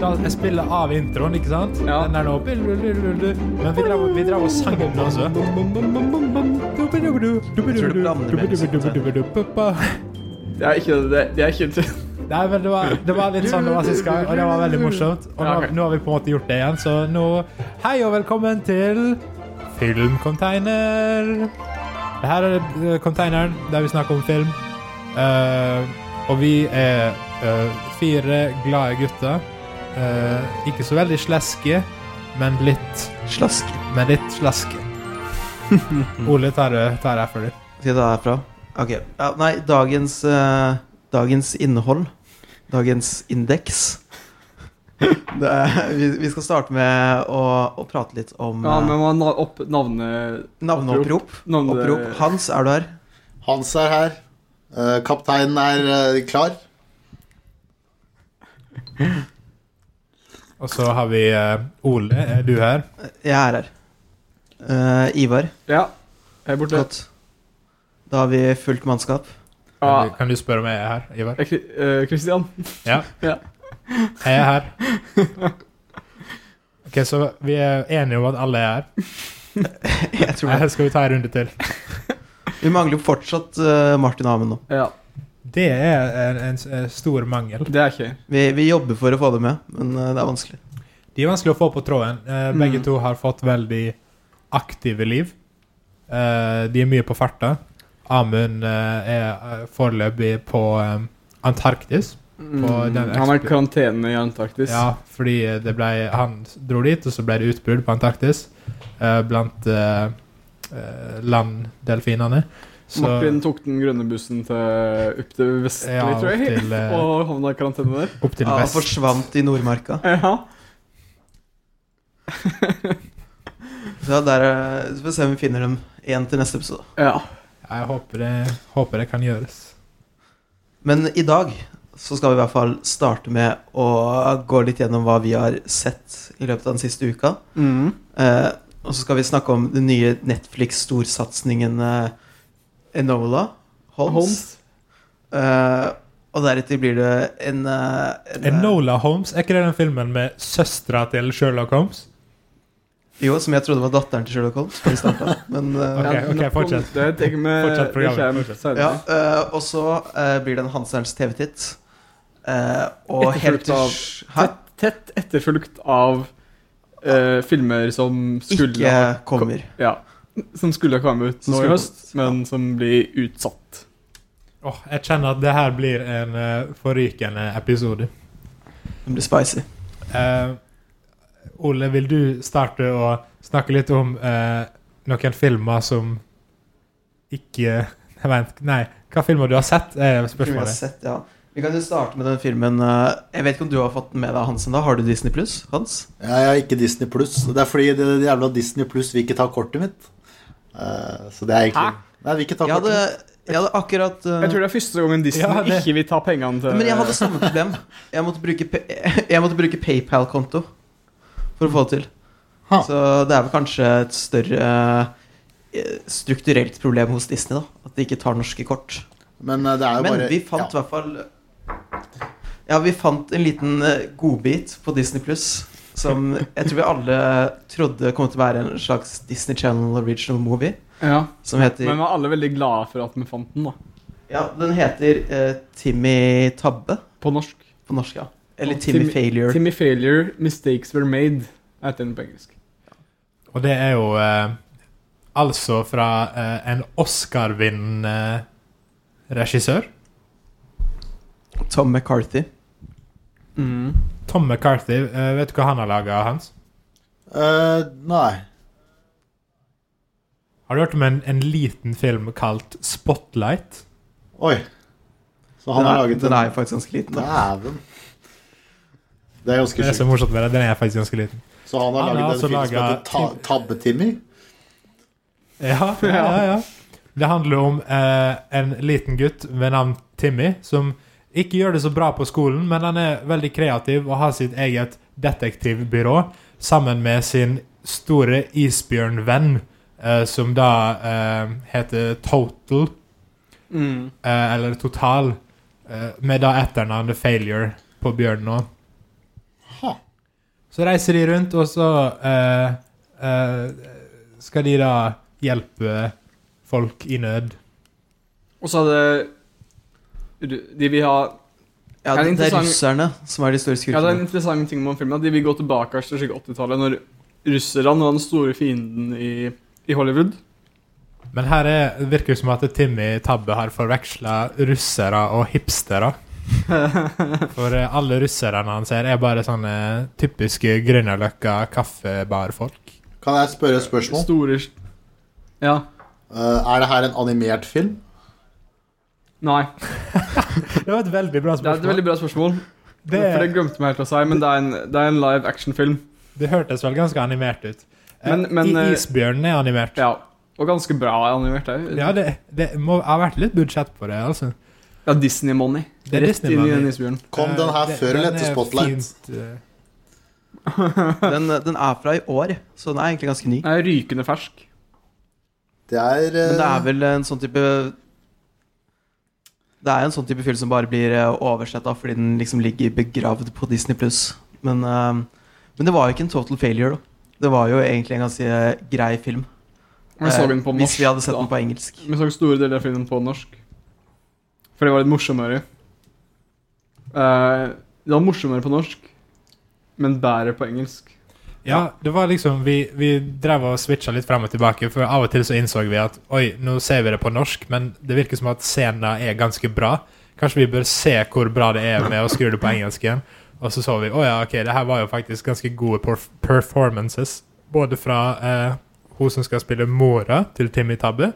jeg spiller av introen, ikke sant? Ja. Den der nå Men vi drar, vi drar og sang den også. Det er ikke det. Det er ikke Nei, men det var, det var litt sånn det var sist gang, og det var veldig morsomt. Og nå, Ja, nå har vi på en måte gjort det igjen, så nå Hei og velkommen til Filmcontainer. Det her er eh, containeren der vi snakker om film. Uh, og vi er uh, fire glade gutter. Eh, ikke så veldig sleske, men litt Slask. Men litt slaske. Ole, tar det tar det for deg. Skal jeg ta herfra? Ok. Ja, nei, dagens, eh, dagens innhold. Dagens indeks. Det er, vi, vi skal starte med å, å prate litt om Ja, eh, men man har opp navnet navneopprop. Navne... Opprop. Hans, er du her? Hans er her. Eh, kapteinen er eh, klar. Og så har vi eh, Ole. Er du her? Jeg er her. Eh, Ivar. Ja. Her borte. Godt. Da har vi fullt mannskap. Kan, du, kan du spørre om jeg er her, Ivar? Kristian Kri- eh, Christian. Ja. Ja. Jeg er her. Ok, så vi er enige om at alle er her. Jeg tror det. Skal vi ta en runde til? Vi mangler jo fortsatt eh, Martin Amund nå. Ja. Det er en, en, stor mangel. Det er ikke Vi, vi jobber for å få det med, men eh, det er vanskelig. De er vanskelig å få på tråden. Eh, begge Mm. to har fått veldig aktive liv. Eh, de er mye på farta. Amund er foreløpig på Antarktis. På den Han er i karantene i Antarktis. Ja, fordi det ble, han dro dit, og så ble det utbrudd på Antarktis eh, blant landdelfinene. Så Martin tok den grønne bussen til opp til Vestli, Ja, tror jeg. opp til, eh, og havna i karantene der. opp til Ja, vest. forsvant i Nordmarka. Ja. Så der, eh, så får vi se om vi finner dem igjen til neste episode. ja. Jeg håper det, håper det kan gjøres. Men i dag så skal vi i hvert fall starte med å gå litt gjennom hva vi har sett i løpet av den siste uka. Mm. Eh, og så skal vi snakke om den nye Netflix-storsatsingen eh, Enola Holmes. Holmes. Uh, og deretter blir det en, uh, en Enola Holmes, er ikke det den filmen med søstera til Sherlock Holmes? Jo, som jeg trodde var datteren til Sherlock Holmes. før startet. Men, uh, Ok, okay, fortsett. Fortsett programmet, ja, eh, og så eh, blir det en Hanserens TV-titt. Eh, og helt Hæ? Tett, tett etterfulgt av eh, filmer som skulle Ikke kommer. kommer. Ja. Som skulle ha kommet ut nå i høst, men som blir utsatt. Åh, jeg kjenner at det her blir en uh, forrykende episode. Den blir spicy. Uh, Ole, vil du starte å snakke litt om uh, noen filmer som ikke jeg vet, Nei, hva filmer du har sett, er spørsmålet. sett, ja. Vi kan jo starte med den filmen Jeg vet ikke om du har fått den med deg, Hansen. da Har du Disney Pluss, Hans? Jeg har ikke Disney Pluss. Det er fordi det jævla Disney Pluss vil ikke ta kortet mitt. Eh, så det er egentlig Hæ? Nei, vi ikke ta Jeg hadde, kortet. jeg hadde akkurat uh, Jeg tror det er første gangen Disney Ja, det- ikke vil ta pengene til Men jeg hadde samme problem. Jeg måtte bruke, pa- bruke PayPal-konto for å få det til. Ha. Så det er vel kanskje et større uh, strukturelt problem hos Disney, da. At de ikke tar norske kort. Men uh, det er jo Men bare vi fant i ja. hvert fall Ja, vi fant en liten godbit på Disney Pluss som jeg tror vi alle trodde kom til å være en slags Disney Channel original movie. Ja. Som heter Men vi var alle veldig glade for at vi fant den, da. Ja, den heter uh, Timmy Tabbe På norsk. på norsk, ja. Eller Timmy, Timmy- Failure. Timmy Failure, Mistakes Were Made, heter den på engelsk. Og det er jo eh, altså fra eh, en Oscar-vinnende regissør. Tom McCarthy. Mm. Tom McCarthy. eh, vet du hva han har laga, Hans? Uh, nei. Har du hørt om en, en liten film kalt Spotlight? Oi. Så han den, har laget den en er faktisk ganske liten. Dæven. Det er ganske Det er så morsomt med det. Den er faktisk ganske liten. Så han har Han laget den en film som heter Ta Tabbe-Timmy? Ja, ja, ja, ja. Det handler om eh, en liten gutt ved navn Timmy som ikke gjør det så bra på skolen, men han er veldig kreativ og har sitt eget detektivbyrå sammen med sin store isbjørnvenn, eh, som da eh, heter Total, Mm. eh, eller Total, eh, med da etternavnet Failure på bjørnen òg. Så reiser de rundt, og så eh, eh, skal de da hjelpe folk i nød. Og så det De vil ha Ja, det det, det er russerne som er de store Ja, det er en interessant ting med filmen. At de vil gå tilbake til 80-tallet, når russerne var den store fienden i, i Hollywood. Men her er, virker det som at Timmy Tabbe har forveksla russere og hipstere. For eh, alle russerne han ser, er bare sånne typiske Grünerløkka kaffebarfolk. Kan jeg spørre et spørsmål? Store Ja. Uh, er det her en animert film? Nei. Det var et veldig bra spørsmål. Det er et veldig bra spørsmål. Det, For det glemte meg helt å si, men det er en, det er en live action-film. det hørtes vel ganske animert ut. Eh, Men- men, I- eh, Isbjørnen er animert. Ja. Og ganske bra animert òg. Ja, det, det må ha vært litt budsjett på det, altså. Ja, Disney-money. Det er Rett Disney inn i money. den isbjørnen. Kom Eh, den her det- før eller den etter er Spotlight? fint, eh, Den, den er fra i år, så den er egentlig ganske ny. Den er rykende fersk. Det er uh... Men det er vel en sånn type Det er en sånn type film som bare blir eh, oversett fordi den liksom ligger begravd på Disney Pluss. Men, uh, men det var jo ikke en total failure, da. Det var jo egentlig en ganske eh, grei film. Vi så den på norsk. Hvis vi hadde sett da. den på engelsk. Vi så store deler av filmen på norsk. For det var litt morsommere. Uh, det var morsommere på norsk, men bedre på engelsk. Ja, det var liksom Vi, vi drev og switcha litt frem og tilbake, for av og til så innså vi at oi, nå ser vi det på norsk, men det virker som at scenen er ganske bra. Kanskje vi bør se hvor bra det er med å skru det på engelsk igjen. Og så så vi å ja, ok, det her var jo faktisk ganske gode perf performances. Både fra eh, hun som skal spille mora til Timmy Tabbe,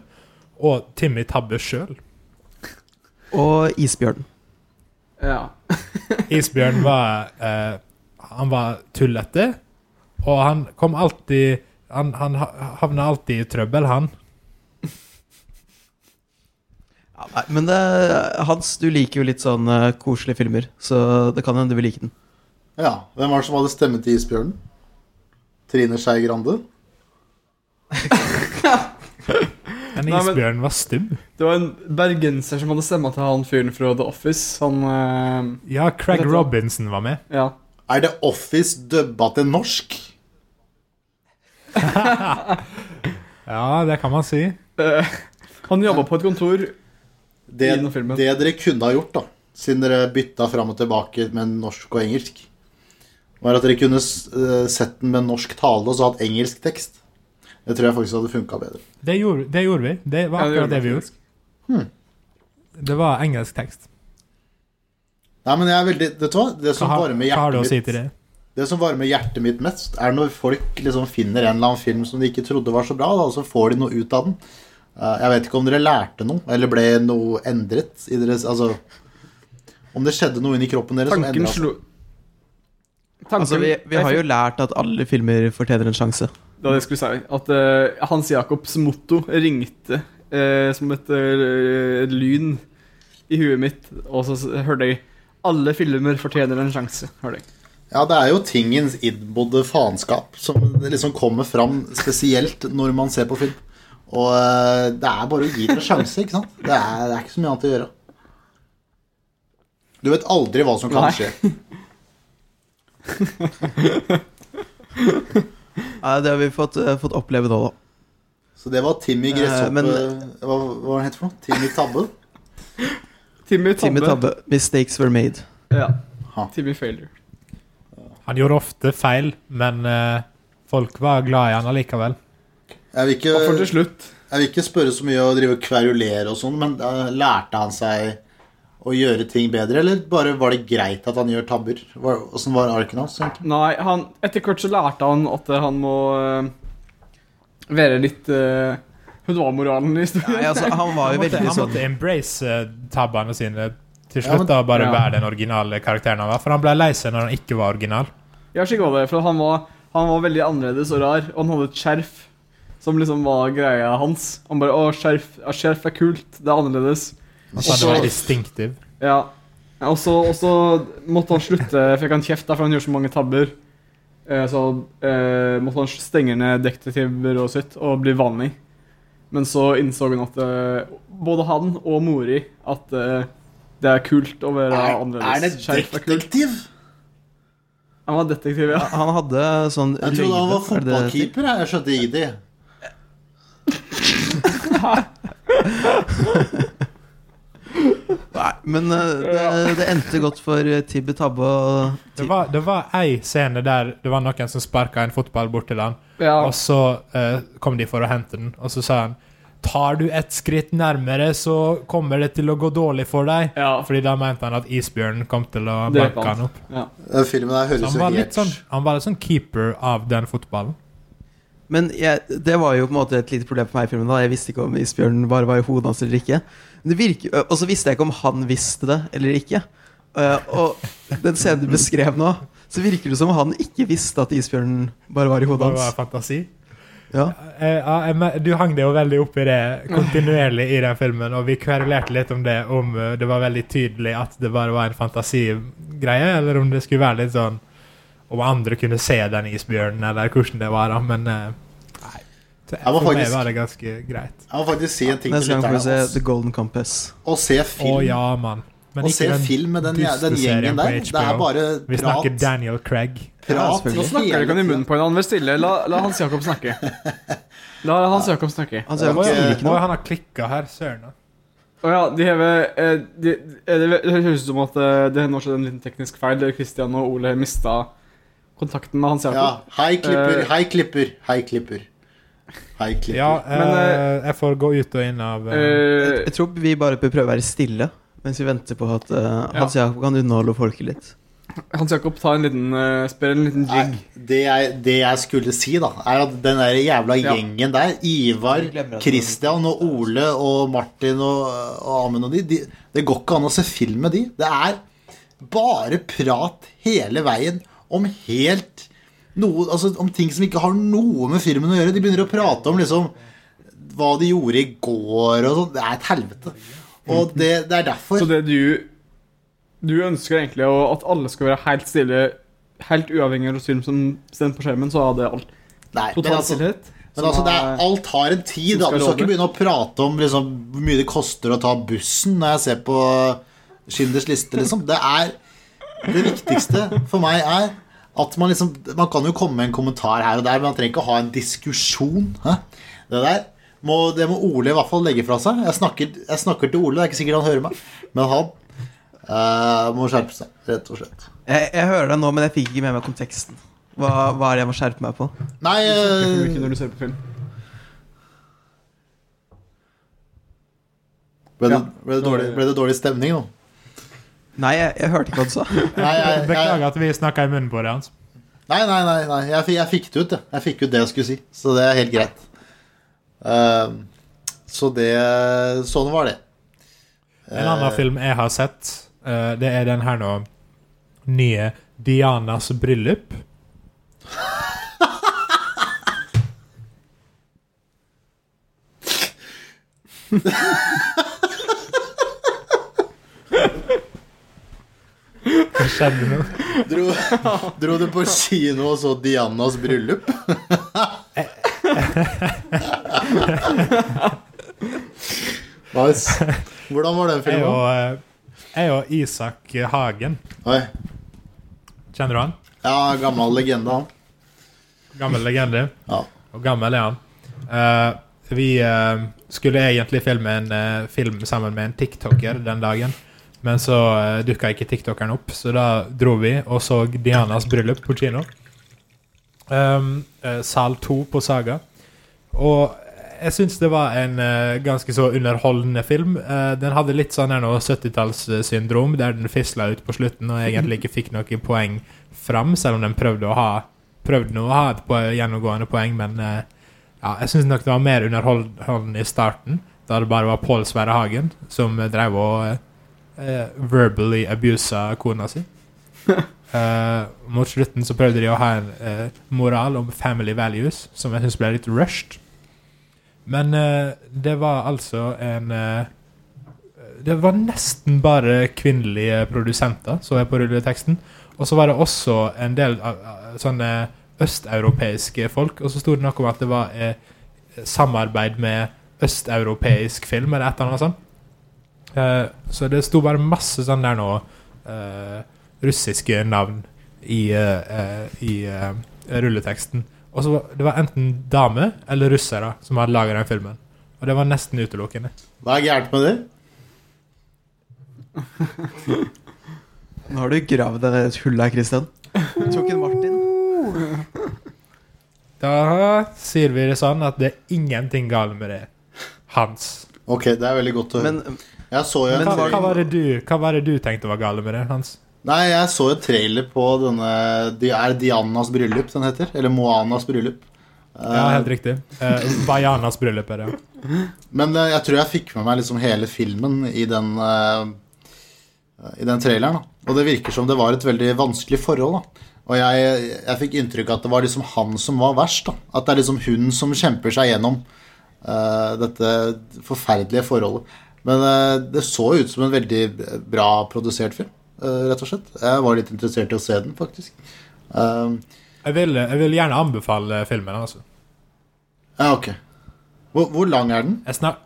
og Timmy Tabbe sjøl. Og Isbjørn. Ja. Isbjørn var eh, Han var tullete, og han kom alltid Han, han havna alltid i trøbbel, han. Ja, nei, men det, Hans, du liker jo litt sånn uh, koselige filmer, så det kan hende du vil like den. Ja. Hvem var det som hadde stemme til Isbjørnen? Trine Skei Grande? En men- isbjørn var stum. Det var en bergenser som hadde stemma til han fyren fra The Office. Han uh, Ja, Craig Robinson var med. Ja. Er det Office dubba til norsk? Ja, det kan man si. Eh, han jobba på et kontor Det, I den filmen. det dere kunne ha gjort, da, siden dere bytta fram og tilbake med norsk og engelsk, var at dere kunne eh, sett den med norsk tale og så hatt engelsk tekst. Det tror jeg faktisk hadde funka bedre. Det gjorde, det gjorde vi. Det var Ja, det det vi gjorde. gjorde. Det var engelsk tekst. Nei, men jeg er veldig Vet du hva? Det som varmer har, mitt hva har du å si til det? Det som varmer hjertet mitt mest, er når folk liksom finner en eller annen film som de ikke trodde var så bra, da, og så får de noe ut av den. Eh, jeg vet ikke om dere lærte noe, eller ble noe endret i deres Altså Om det skjedde noe inni kroppen deres som Tanken endra slo Tanken, Altså, vi, vi har jo lært at alle filmer fortjener en sjanse. Det var det jeg skulle si. At uh, Hans Jacobs motto ringte uh, som et uh, lyn i huet mitt, og så hørte jeg alle filmer fortjener en sjanse. hørte jeg. Ja, det er jo tingens innbodde faenskap som liksom kommer fram spesielt når man ser på film. Og eh, det er bare å gi det en sjanse, ikke sant? Det er, det er ikke så mye annet å gjøre. Du vet aldri hva som kan Nei. skje. Nei, det har vi fått, eh, fått oppleve nå, da. Så det var Timmy Gresshoppe Eh, men- hva, hva var det het for noe? Timmy Tabbe? Timmy Tabbe. Timmy Tabbe. 'Mistakes were made'. Ja. Ha. Timmy Failure. Han gjorde ofte feil, men eh, folk var glad i han allikevel. Jeg vil, Og for til slutt jeg vil ikke spørre så mye og drive og kverulere og sånn, men eh, lærte han seg å gjøre ting bedre, eller bare var det greit at han gjør tabber? Åssen var arken hans? egentlig? Nei, han, etter hvert så lærte han at eh, han må eh, være litt uh, var moralen i historien. Nei, altså, han var Han måtte, veldig han sånn måtte embrace eh, tabbene sine til Ja, slutt, men- da bare Ja. være den originale karakteren han var. For han ble lei seg når han ikke var original. Ja, slik var det, for han var, han var veldig annerledes og rar, og han hadde et skjerf som liksom var greia hans. Han bare 'Å, skjerf, ja, skjerf er kult. Det er annerledes'. Han sa Også- han var distinktiv. Ja. Og så, og så måtte han slutte, fikk han kjeft for han gjør så mange tabber. Eh, så eh, måtte han stenge ned detektivbyrået sitt og bli vanlig. Men så innså han at eh, både han og Mori at eh, det er kult å være Er, annerledes. er det er detektiv? Han var detektiv, ja. Han hadde sånn Jeg trodde han var er fotballkeeper. jeg. Skjønte ikke det. Nei, men eh, det, det endte godt for uh, Tibbe Tabbe og Det var, det var ei scene der det var noen som sparka en fotball bort til han, ja. og så eh, kom de for å hente den, og så sa han Tar du et skritt nærmere, så kommer det til å gå dårlig for deg. ja. Fordi da mente han at isbjørnen kom til å banke han. opp. ja. Den filmen der Så høres han jo var litt helt sånn Han var litt sånn keeper av den fotballen. Men jeg, det var jo på en måte et lite problem for meg i filmen. da Jeg visste ikke om isbjørnen bare var i hodet hans eller ikke. Virker, og så visste jeg ikke om han visste det eller ikke. Eh, og den scenen du beskrev nå, så virker det som han ikke visste at isbjørnen bare var i hodet hans. Det var fantasi. Ja. Eh, ja, du hang deg jo veldig opp i det kontinuerlig i den filmen, og vi kverulerte litt om det, om eh, det var veldig tydelig at det bare var en fantasigreie, eller om det skulle være litt sånn Om andre kunne se den isbjørnen, eller hvordan det var, da, men eh, Nei. Så Jeg må For meg faktisk- var det ganske greit. Jeg må faktisk si en ting Neste gang får vi se. The Golden Compass. Å se Å ja, mann. Men å ikke se den film med den, den gjengen der. Det er bare prat. Vi snakker. Daniel Craig. Prat. Nå snakker dere ikke i munnen på hverandre. Vær stille. La, la Hans Jakob snakke. La Hans Jakob snakke. Hans Jakob ikke noe. han har klikka her, søren. Å oh ja, de hever eh, de, eh, Det det høres ut som at eh, det nå skjedde en liten teknisk feil. Kristian og Ole mista kontakten med Hans Ja. Hei, klipper. Hei, klipper. Hei, klipper. Hei, klipper. Ja, Men, eh, jeg får gå ut og inn av Eh, Jeg tror vi bare bør prøve å være stille mens vi venter på at uh, Hans Jakob kan underholde folket litt. Hans Jakob ta en liten uh, spiller en liten jig. Nei, det, jeg, det jeg skulle si, da, er at den der jævla Ja. gjengen der, Ivar, Kristian Christian og Ole og Martin og, og Amund og de, de Det går ikke an å se film med de. Det er bare prat hele veien om helt noe Altså om ting som ikke har noe med filmen å gjøre. De begynner å prate om liksom hva de gjorde i går og sånn. Det er et helvete. Og det, det er derfor Så det du Du ønsker egentlig at alle skal være helt stille, helt uavhengig av film som står på skjermen, så hadde alt Nei, totalt altså, stillhet. Men altså, det er, alt har en tid. Da. Du skal ikke begynne å prate om liksom, hvor mye det koster å ta bussen når jeg ser på Schinders liste, liksom. Det er Det viktigste for meg er at man liksom Man kan jo komme med en kommentar her og der, men man trenger ikke å ha en diskusjon. Hæ? Det der må, det må Ole i hvert fall legge fra seg. Jeg snakker, jeg snakker til Ole, det er ikke sikkert han hører meg, men han uh, må skjerpe seg, rett og slett. Jeg, jeg hører deg nå, men jeg fikk ikke med meg konteksten. Hva, hva er det jeg må skjerpe meg på? Nei uh, når du ser på film. ble, det, Ja. ble, det dårlig, ble det dårlig stemning nå? Nei, jeg, jeg hørte ikke hva du sa. Nei, jeg, jeg, Beklager at vi snakka i munnen på det hans. Nei, nei, nei, nei. Jeg, fikk, jeg fikk det ut, jeg. Jeg fikk ut det jeg skulle si. Så det er helt greit. Ehm, så det Sånn var det. En annen film jeg har sett, eh, det er den her nå nye Dianas bryllup. Hva skjedde nå? Dro, dro du på kino og så Dianas bryllup? nice. Hvordan var den Jeg filmen? og, eh, jeg og Isak Hagen. Oi. Kjenner du han? Ja, gammel legende, han. Gammel legende. Ja. Og gammel er han. Uh, vi uh, skulle egentlig filme en uh, film sammen med en tiktoker den dagen. Men så uh, dukka ikke tiktokeren opp, så da dro vi og så Dianas bryllup på kino. Um, sal 2 på Saga. Og jeg syns det var en uh, ganske så underholdende film. Uh, den hadde litt sånn her nå 70-tallssyndrom, der den fisla ut på slutten og egentlig ikke fikk noe poeng fram, selv om den prøvde å ha Prøvde nå å ha et gjennomgående poeng, men uh, ja, jeg syns nok det var mer underholdende i starten, da det bare var Pål Sverre Hagen som drev og verbally abusa kona si. Eh, mot slutten så prøvde de å ha en uh, moral om family values, som jeg syns ble litt rushed. Men uh, det var altså en Det var nesten bare kvinnelige produsenter, så jeg på rulleteksten. Og så var det også en del sånne østeuropeiske folk. Og så sto det noe om at det var samarbeid med østeuropeisk film, eller et eller annet sånt. Så det sto bare masse sånn der nå eh, russiske navn i, uh, i uh, rulleteksten. Og så var- Det var enten dame eller russere som hadde laga den filmen. Og det var nesten utelukkende. Hva er gærent med det? Nå har du gravd deg et hull her, Christian. Du tok en Martin. Da sier vi det sånn at det er ingenting galt med det. Hans. Ok, det er veldig godt å høre. Men Jeg så jo en Men Hva, var- hva, var det du, hva var det du tenkte var galt med det, Hans? Nei, jeg så en trailer på denne Det er Dianas bryllup den heter. Eller Moanas bryllup. Ja, Eh, helt riktig. Uh, Bayanas bryllup er det. Men eh, jeg tror jeg fikk med meg liksom hele filmen i den eh, I den traileren. da Og det virker som det var et veldig vanskelig forhold. da Og jeg, jeg fikk inntrykk av at det var liksom han som var verst. da At det er liksom hun som kjemper seg gjennom uh, dette forferdelige forholdet. Men uh, det så ut som en veldig bra produsert film, eh, rett og slett. Jeg var litt interessert i å se den, faktisk. Eh, Jeg vil, jeg vil gjerne anbefale filmen, altså. ja, ok. Hvor, hvor lang er den? Jeg snak...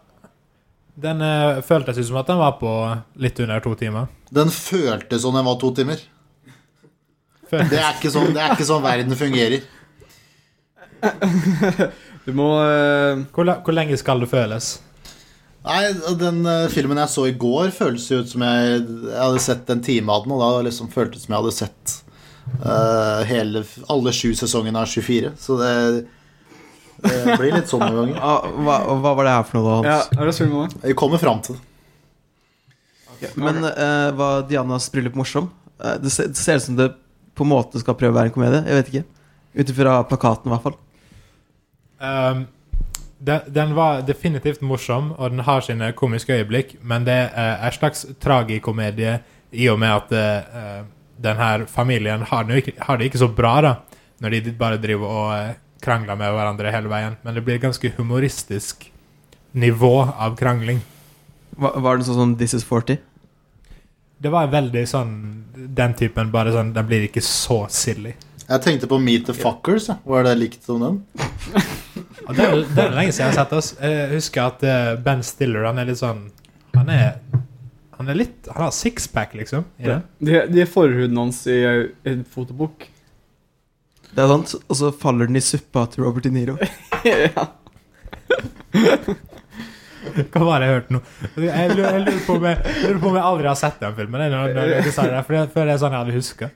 Den uh, føltes ut som at den var på litt under to timer. Den føltes som den var to timer. Føltes. Det er ikke sånn, det er ikke sånn verden fungerer. Du må uh... Hvor, hvor lenge skal det føles? Nei, Den uh, filmen jeg så i går, føles jo ut som jeg, jeg hadde sett en time av den. Og da liksom føltes det som jeg hadde sett uh, hele, alle sju sesongene av 24. Så det, det blir litt sånn noen ganger. ah, hva, hva var det her for noe, da, Ja, Hans? er meg? Vi kommer fram til det. Men uh, var Dianas bryllup morsom? Uh, det, ser, det ser ut som det på en måte skal prøve å være en komedie. Jeg vet ikke. Ut ifra plakaten, i hvert fall. Um, den, den var definitivt morsom, og den har sine komiske øyeblikk, men det er en slags tragikomedie i og med at uh, denne familien har det, ikke, har det ikke så bra, da, når de bare driver og uh, krangler med hverandre hele veien. Men det blir et ganske humoristisk nivå av krangling. Var, var det sånn som This Is 40? Det var veldig sånn Den typen, bare sånn Den blir ikke så silly. Jeg tenkte på Meet the Fuckers. Ja. Var det likt som den? Og det, er, det er lenge siden jeg har sett oss. Jeg husker at eh, Ben Stiller han er litt sånn Han er Han er litt Han har sixpack, liksom. I det. De, de er forhuden hans i en fotobok. Det er sant. Og så faller den i suppa til Robert De Niro. ja. Hva var det jeg hørte nå? Jeg lurer, jeg lurer, på om jeg, jeg lurer på om jeg aldri har sett den filmen. Når, når du sa det for jeg føler det er sånn jeg hadde huska.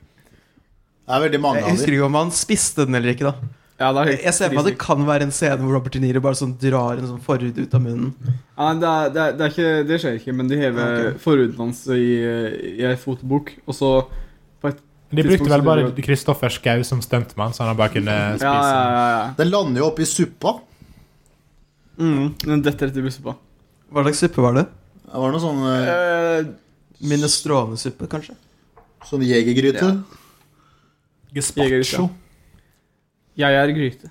Det er veldig mange Jeg av husker dem. ikke om han spiste den eller ikke, da. Ja, det er Jeg ser for meg at det kan være en scene hvor Robert De Niro bare sånn drar en sånn forhud ut av munnen. Ja, det, er, det, er, det, er ikke, det skjer ikke, men de hever okay. forhuden hans i, i ei fotobok, og så De brukte vel bare Kristoffer Schou som stuntmann, så han bare kunne spise. ja, ja. ja. Den lander jo oppi suppa. Mm. Den detter rett i suppa. Hva slags suppe var det? Det var noe sånn, eh, Uh, Minestronesuppe, kanskje? sånn jegergryte. Ja. Gazpacho. Jeg er gryte.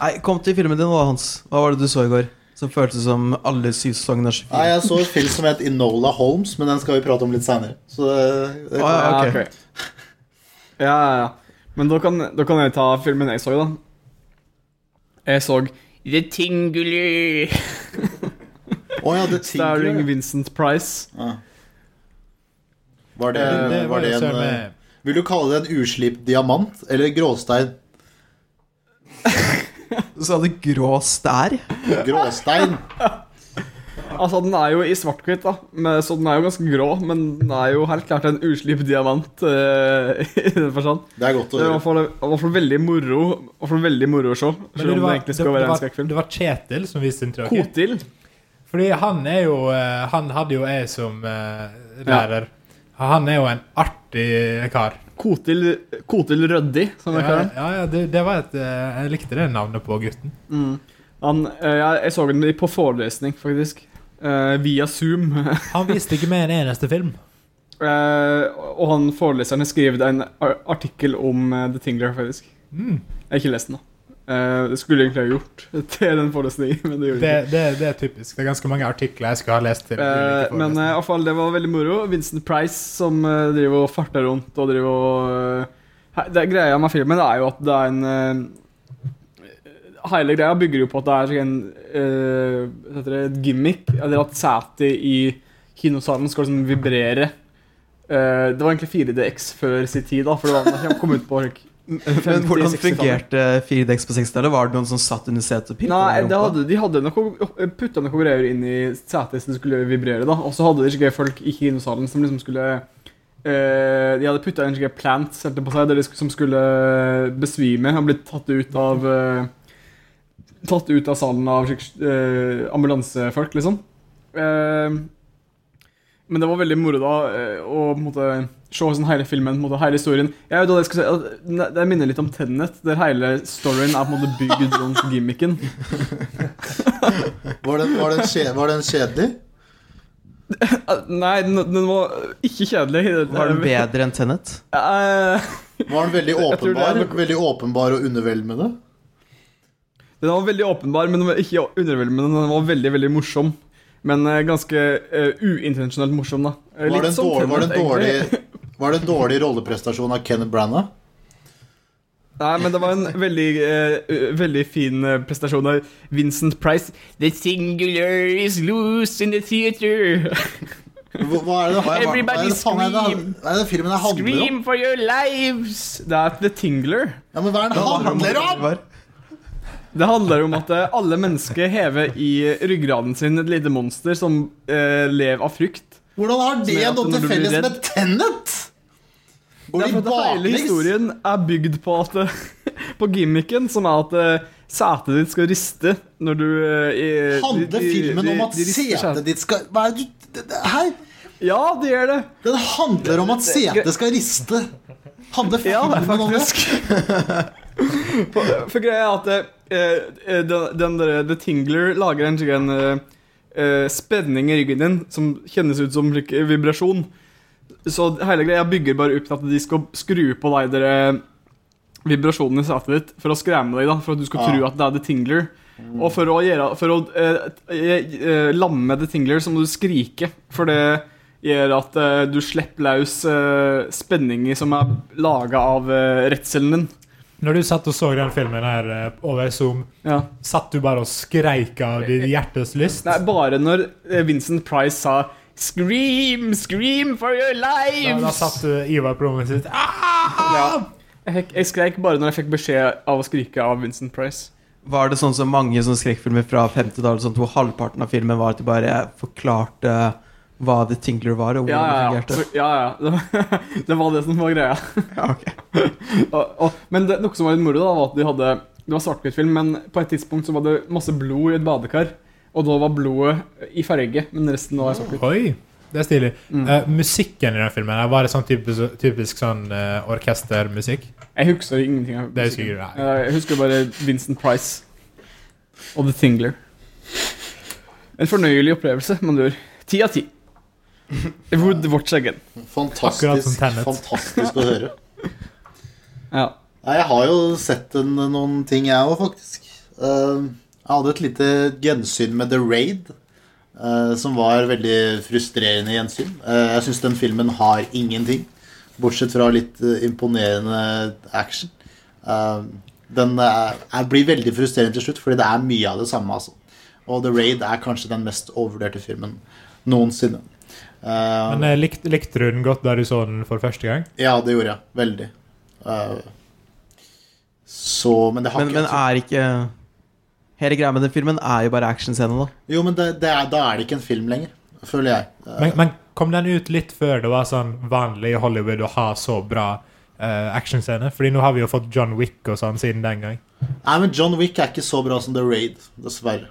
Nei, kom til filmen din nå, Hans. Hva var det du så i går? Som føltes som alle syv sesongene av 24? Nei, jeg så en film som het Enola Holmes, men den skal vi prate om litt seinere. Så det, det Å, ja, okay. Okay. Ja, ja. Men da kan, da kan jeg ta filmen jeg så, da. Jeg så The Tingly, oh, ja, starring Vincent Price. Ah. Var det, Eh, Det var det en eh, Vil du kalle det en uslipt diamant eller gråstein? Så det grå stær. Gråstein. Altså, den er jo i svart-hvitt, da, men, så den er jo ganske grå, men den er jo helt klart en uslipt diamant eh, i den forstand. Det er godt å Det er i høre. fall, i hvert fall veldig moro i hvert fall veldig moro å se, Men selv om det var, egentlig det, skal være det, en var, skrekkfilm. det var Kjetil som viste inntrykket. Kotil. Fordi han er jo eh, Han hadde jo jeg som eh, lærer. Han er jo en artig kar. Kotil, Kotil Røddi, som jeg kaller ja, ja det, det var et eh, Jeg likte det navnet på gutten. Mm. han eh, jeg, jeg så den på forelesning, faktisk. Uh, via Zoom. Han viste ikke med en eneste film. Uh, og han foreleseren har skrevet en artikkel om The Tingler, faktisk. Mm. Jeg har ikke lest den, da. Eh, det skulle jeg egentlig ha gjort til den forelesningen, men det gjorde Det, ikke. det, det er typisk. Det er ganske mange artikler jeg skulle ha lest. til Eh, men uh, i forelesninger. hvert fall, det var veldig moro. Vincent Price som uh, driver og farter rundt og driver og uh, det Greia med filmen er jo at det er en Hele greia bygger jo på at det er en heter det, et gimmick. Eller at setet i kinosalen skal liksom vibrere Det var egentlig 4DX før sin tid, da, for det var kom ut på Men hvordan fungerte 4DX på 60-tallet? Var det noen som satt under setet og pirket Nei, hadde, de hadde noe, putta noe greier inn i setet som skulle vibrere, da. Og så hadde de ikke folk i kinosalen som liksom skulle uh, De hadde putta inn skikkelig plants de som skulle besvime og blitt tatt ut av uh, Tatt ut av salen av eh, ambulansefolk, liksom. Men det var veldig moro da og på en måte, se hvordan hele filmen, måte, hele historien. Jeg vet hva jeg skal si, Det minner litt om Tenet, der hele storyen er på en måte bygd rundt gimmicken. Var den, var den, kje, var den kjedelig? Eh, Nei, den, den var ikke kjedelig. Var den bedre enn Tenet? Uh, Var den veldig åpenbar, er? Veldig åpenbar og underveldende? Den var veldig åpenbar, men den var ikke underveldende. Den var veldig veldig morsom. Men eh, ganske uh, uintensjonelt morsom, da. Eh, Var det en som dårlig, var det en dårlig. Var det en dårlig rolleprestasjon av Kenneth Branagh? Nei, men det var en veldig, uh, veldig fin eh, prestasjon av Vincent Price. The singular is loose in the theater. Hva, er det, hva er, hva, er det, faen er det, hva er det filmen handler om? Scream for your lives! Det er The Tingler. Ja, men hva er det den handler om? Det handler om at eh, alle mennesker hever i ryggraden sin et lite monster som uh, lever av frykt. Hvordan har det noe til felles med Tenet? Er de hele historien er bygd på at På gimmicken, som er at eh, setet ditt skal riste når du eh, i- Handler filmen om at setet ditt skal Hva er det du det- Ja, det gjør det. Den handler om at setet skal riste. Handler Ja, filmen om det? For, for greia er at eh, den, den der, The Tingler lager en, slik en eh, spenning i ryggen din som kjennes ut som vibrasjon. Så hele greia bygger bare opp til at de skal skru på deg dere vibrasjonene vibrasjonen i setet ditt for å skremme deg, da, for at du skal Ja. tro at det er The Tingler. Og for å, gjøre, for å eh, eh, eh, lamme The Tingler, så må du skrike. For det gjør at eh, du slipper løs eh, spenninger som er laga av eh, redselen din. Når du satt og så den filmen her eh, over Zoom, Ja. satt du bare og skreik av ditt hjertes lyst? Nei, bare når eh, Vincent Price sa Scream, scream for your lives! da satt uh, Ivar på rommet sitt ah! Ja. Jeg, skrek jeg bare når jeg fikk beskjed av å skrike av Vincent Price. Var det sånn som mange sånn skrekkfilmer fra 50-tallet, sånn hvor halvparten av filmen var at de bare forklarte hva The Tingler var, og hvordan ja, ja, ja. fungerte? Ja, ja. Det var det som var greia. Ja, okay. og, og, men det, noe som var litt moro, da, var at de hadde Det var svart-hvitt-film, men på et tidspunkt så var det masse blod i et badekar. Og da var blodet i farge, men resten var svart-hvitt. Oi, det er stilig. Mm. Uh, musikken i den filmen var det sånn typisk, typisk sånn uh, orkestermusikk? Jeg husker ingenting. av Det husker jeg, uh. Eh, Jeg husker bare Vincent Price og The Thingler. En fornøyelig opplevelse, andre ord. Ti av ti. I would watch again. Fantastisk, fantastisk å høre. Ja. Nei, jeg har jo sett en, noen ting, jeg òg, faktisk. Eh, jeg hadde et lite gjensyn med The Raid, eh, som var veldig frustrerende gjensyn. Eh, jeg syns den filmen har ingenting, bortsett fra litt eh, imponerende action. Eh, den er, er, blir veldig frustrerende til slutt, fordi det er mye av det samme. Altså. Og The Raid er kanskje den mest overvurderte filmen noensinne. Eh, Men eh, likte, likte du den godt da du så den for første gang? ja, det gjorde jeg. Veldig. Eh, så Men det har Men, ikke men er ikke Hele greia med den filmen er jo bare actionscenen, da. Jo, men det, det er, da er det ikke en film lenger, føler jeg. Men, men kom den ut litt før det var sånn vanlig i Hollywood å ha så bra uh, actionscener? Fordi nå har vi jo fått John Wick og sånn siden den gang. Nei, men John Wick er ikke så bra som The Raid, dessverre.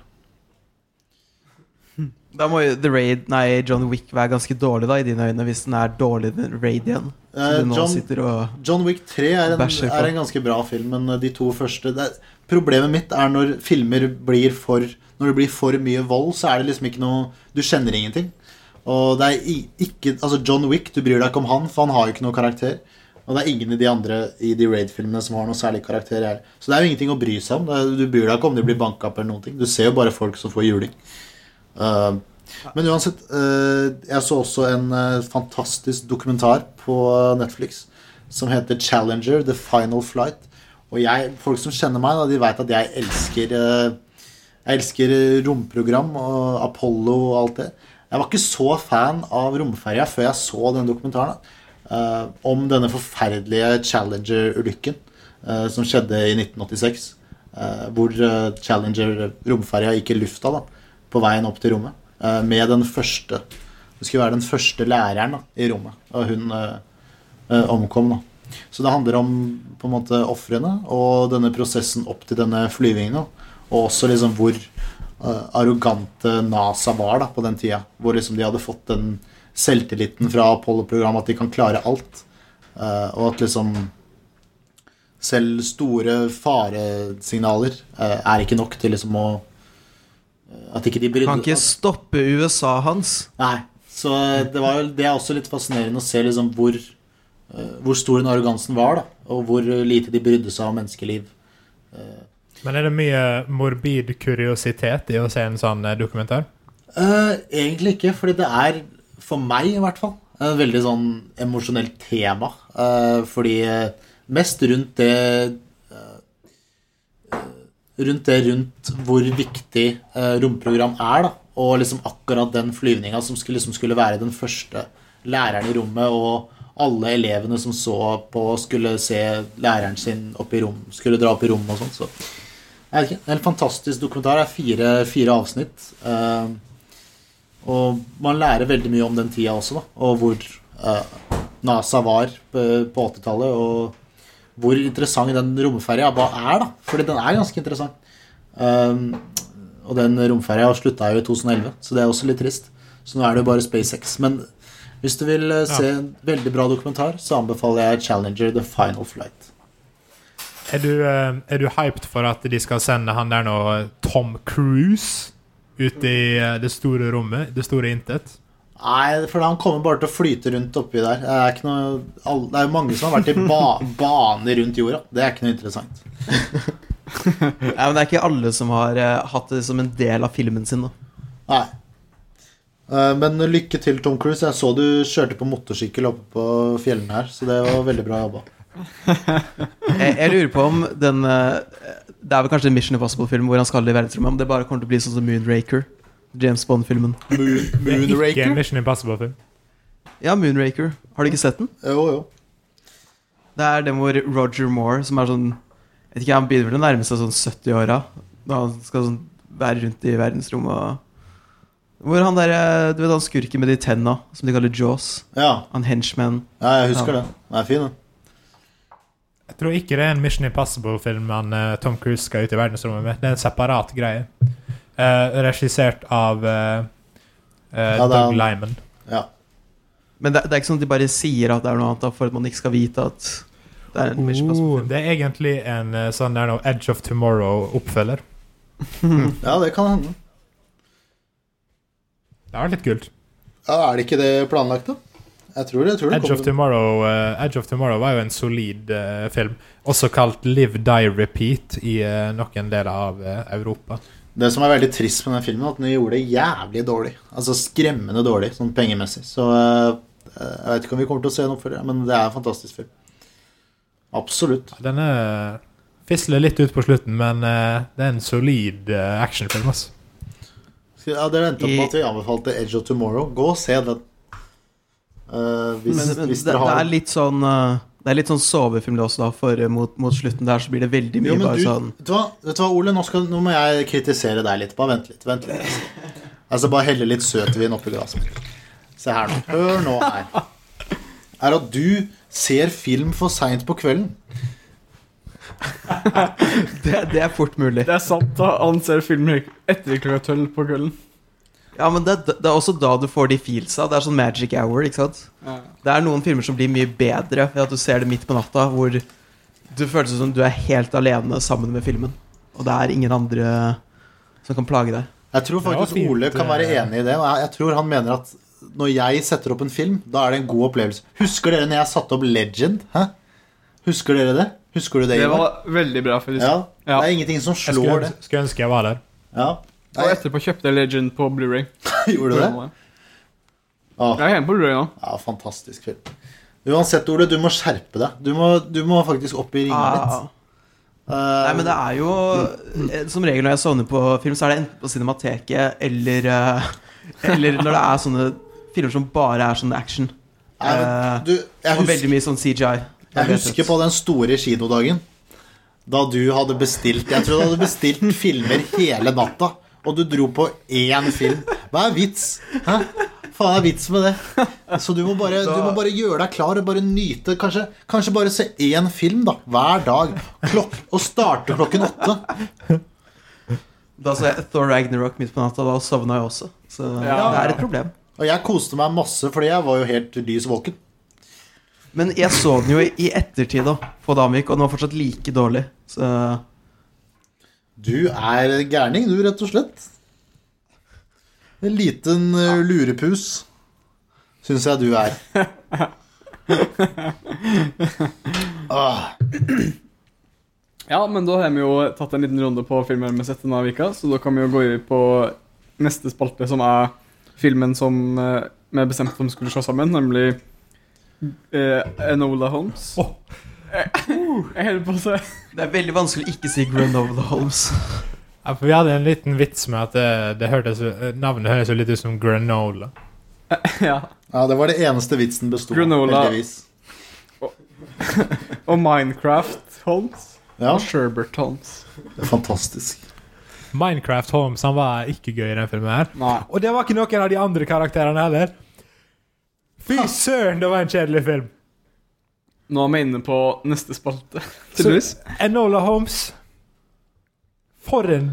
Da må jo The Raid, nei, John Wick være ganske dårlig, da, i dine øyne, hvis den er dårligere enn Raid igjen. Eh, John, John Wick 3 er en, er en ganske bra film, men eh, de to første det, Problemet mitt er når filmer blir for Når det blir for mye vold, så er det liksom ikke noe Du kjenner ingenting. Og det er ikke Altså, John Wick, du bryr deg ikke om han, for han har jo ikke noe karakter. Og det er ingen i de andre i de Raid-filmene som har noe særlig karakter. Her. Så det er jo ingenting å bry seg om. Er, du bryr deg ikke om de blir banka opp eller noen ting. Du ser jo bare folk som får juling. Uh, men uansett, uh, jeg så også en uh, fantastisk dokumentar på Netflix som heter Challenger, The Final Flight. Og jeg, folk som kjenner meg, da, de vet at jeg elsker Jeg elsker romprogram og Apollo og alt det. Jeg var ikke så fan av romferja før jeg så den dokumentaren da, om denne forferdelige Challenger-ulykken eh, som skjedde i 1986. eh, hvor eh, Challenger romferja gikk i lufta da, på veien opp til rommet. eh, med den første Det skulle være den første læreren da, i rommet. Og hun eh, eh, omkom, da. Så det handler om på en måte ofrene og denne prosessen opp til denne flyvingen. da. Og også liksom hvor arrogante NASA var da på den tida. Hvor liksom de hadde fått den selvtilliten fra Apollo-programmet at de kan klare alt. Og at liksom selv store faresignaler er ikke nok til liksom å At ikke de brydde Kan ikke stoppe USA hans. Nei. Så det, var, jo- det er også litt fascinerende å se liksom hvor, eh, hvor stor den arrogansen var, da. Og hvor lite de brydde seg om menneskeliv. Men er det mye morbid kuriositet i å se en sånn eh, dokumentar? Uh, egentlig ikke, fordi det er, for meg i hvert fall, en veldig sånn emosjonelt tema. Uh, fordi eh, mest rundt det eh, Rundt det rundt hvor viktig eh, romprogram er, da. Og liksom akkurat den flyvninga som skulle, liksom skulle være den første læreren i rommet, og alle elevene som så på, skulle se læreren sin opp i rom, skulle dra opp i rommet og sånn. Så jeg vet ikke, en fantastisk dokumentar. Det er fire, fire avsnitt. Eh, og man lærer veldig mye om den tida også, da. Og hvor eh, NASA var på, på 80-tallet, og hvor interessant den romferja er, da. Fordi den er ganske interessant. Um, og den romferja slutta jo i 2011, så det er også litt trist. Så nå er det jo bare SpaceX. Men hvis du vil eh, se en veldig bra dokumentar, så anbefaler jeg Challenger The Final Flight. Er du, eh, er du hyped for at de skal sende han der nå, Tom Cruise, ut i eh, det store rommet? Det store intet? Nei, for han kommer bare til å flyte rundt oppi der. Det er, ikke noe, det er mange som har vært i ba bane rundt jorda. Det er ikke noe interessant. Ja, men det er ikke alle som har eh, hatt det som en del av filmen sin. Da. Nei. Eh, Men lykke til, Tom Cruise. Jeg så du kjørte på motorsykkel oppe på fjellene her, så det var veldig bra jobba. Jeg, jeg lurer på om den eh, Det er vel kanskje en Mission Impossible-film hvor han skal i verdensrommet, om det bare kommer til å bli sånn som Moonraker. James Bond-filmen. Moon, Det er ikke Moonraker? Mission Impossible-film. Ja, Moonraker. Har du ikke sett den? Jo, jo. Det er den hvor Roger Moore, som er sånn Jeg vet ikke, Han begynner vel å nærme seg sånn 70-åra. Da han skal sånn være rundt i verdensrommet og Hvor han der, eh, Du vet han skurken med de tenna, som de kaller Jaws? Ja, Han henchman. ja jeg husker Ja. det. Den er fin, den. Jeg tror ikke det er en Mission Impossible-film han, eh, Tom Cruise skal ut i verdensrommet med. Det er en separat greie. Eh, regissert av eh, eh, Ja, Doug. Lyman. Ja. Men det, det er ikke sånn at de bare sier at det er noe annet, for at man ikke skal vite at det er en Oh, Impossible. det er egentlig en sånn der no, Edge of Tomorrow-oppfølger. ja, det kan hende. Det er litt kult. Ja, Er det ikke det planlagt, da? Jeg tror det. Jeg tror det Edge of. Tomorrow, uh, Edge of Tomorrow var jo en solid uh, film. Også kalt Live, Die, Repeat i uh, noen deler av Europa. Det som er veldig trist med den filmen, er at den gjorde det jævlig dårlig. Altså skremmende dårlig, sånn pengemessig. Så eh, jeg vet ikke om vi kommer til å se en oppfølger, men det er en fantastisk film. Absolutt. Den er fisler litt ut på slutten, men eh, det er en solid eh, actionfilm. Altså. Ja, Dere endte på med at vi anbefalte Edge of Tomorrow. Gå og se den. Uh, hvis, Men, men hvis det, har... det er litt sånn eh, Det er litt sånn sovefilm det også, da, for eh, mot, mot slutten der så blir det veldig mye Jo, bare du, sånn vet, du hva, vet du hva, Ole? Nå, skal, nå må jeg kritisere deg litt. Bare vent litt. vent litt Altså Bare helle litt søtvin oppi glasset mitt. Se her nå. Hør nå her. Er at du ser film for seint på kvelden. det, det er fort mulig. Det er sant. da Han ser filmer etter klokka tolv på kvelden. Ja, men det, det er også da du får de feelsa. Det er sånn magic hour, ikke sant? Det er noen filmer som blir mye bedre ved at du ser det midt på natta, hvor du føles som du er helt alene sammen med filmen. Og det er ingen andre som kan plage deg. Jeg tror faktisk fint, Ole kan være eh. enig i det. og Jeg, jeg tror han mener at når jeg setter opp en film, da er det en god opplevelse. Husker dere når jeg satte opp Legend? Hæ? Husker dere det? Husker du det? Det var veldig bra, ja, Ja. Det er ingenting som Jeg slår skulle, det. skulle ønske jeg var der. Ja. Og etterpå kjøpte jeg Legend på Blu-ray gjorde du det? Ah. Jeg er hjemme på Blu-ray nå. Ja, fantastisk film. Uansett, Ole, du må skjerpe deg. Du må, du må faktisk opp i ringa Ah. litt. Uh, Nei, men det er jo eh, Som regel når jeg sovner på film, så er det enten på Cinemateket eller, eh, Eller når det er sånne filmer som bare er sånn action. Nei, Eh, du, jeg og husker, veldig mye sånn CGI. jeg husker på den store kinodagen da du hadde bestilt Jeg tror du hadde bestilt filmer hele natta, og du dro på én film. Hva er vits? Hæ? Faen er vits med det? Så du må bare, du må bare gjøre deg klar og bare nyte Kanskje, kanskje bare se én film da hver dag. Klokk, og starte klokken åtte. Da så jeg Thor Ragnarok midt på natta, da sovna jeg også. Så Ja. det er et problem. Og jeg koste meg masse, fordi jeg var jo helt lys våken. Men jeg så den jo i ettertid da, på Danvik, og den var fortsatt like dårlig. Så Du er gærning, du, rett og slett. En liten uh, lurepus, syns jeg du er. ah, Ja, men da har vi jo tatt en liten runde på filmer vi har sett denne vika, så da kan vi jo gå på neste spalte, som er filmen som eh, vi bestemte om vi skulle se sammen, nemlig eh, Enola Holmes. Åh. Jeg holder på å se. det er veldig vanskelig å ikke si Grenoble Holmes. Ja, for vi hadde en liten vits med at det, det hørtes, navnet høres jo litt ut som granola. Ja. ja, det var det eneste vitsen besto Granola. heldigvis. Og Minecraft Holmes. Ja, Og Sherbert Holmes. det er fantastisk. Minecraft Holmes han var ikke gøy i den filmen her. Nei. Og det var ikke noen av de andre karakterene heller. Fy søren, det var en kjedelig film. Nå er vi inne på neste spalte. Tydeligvis. Enola Holmes For en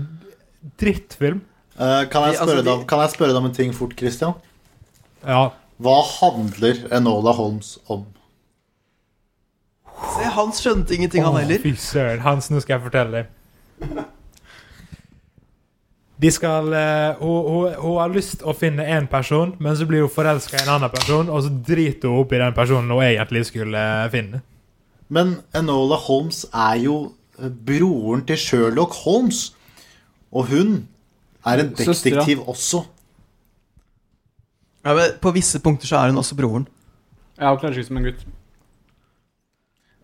drittfilm. Uh, kan, jeg De- altså, spørre de- deg, kan jeg spørre deg om en ting fort, Christian? Ja. Hva handler Enola Holmes om? Se, han skjønte ingenting, han heller. Fy søren. Hans, nå skal jeg fortelle deg. De skal uh, hun, hun, hun har lyst å finne én person, men så blir hun forelska i en annen person, og så driter hun opp i den personen hun egentlig skulle eh, finne. Men Enola Holmes er jo eh, broren til Sherlock Holmes. Og hun er en detektiv også. Ja, men på visse punkter så er hun også broren. Ja, hun klarer seg som en gutt.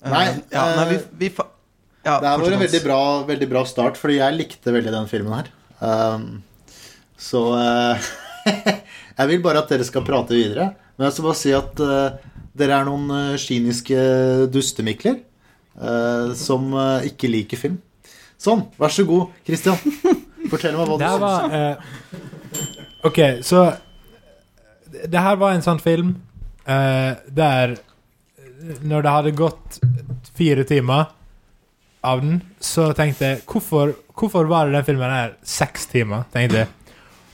Nei, Nei, ja, nei vi, eh, vi fa ja, Det var en veldig bra, veldig bra start, fordi jeg likte veldig den filmen her. Um, så uh, Jeg vil bare at dere skal prate videre. Men jeg skal bare si at uh, dere er noen uh, kyniske dustemikler uh, som eh, ikke liker film. Sånn, vær så god, Christian. Fortell meg hva du syns. var eh, OK, så Det her var en sånn film eh, der Når det hadde gått fire timer av den, så tenkte jeg hvorfor, hvorfor var det den filmen her seks timer? tenkte jeg.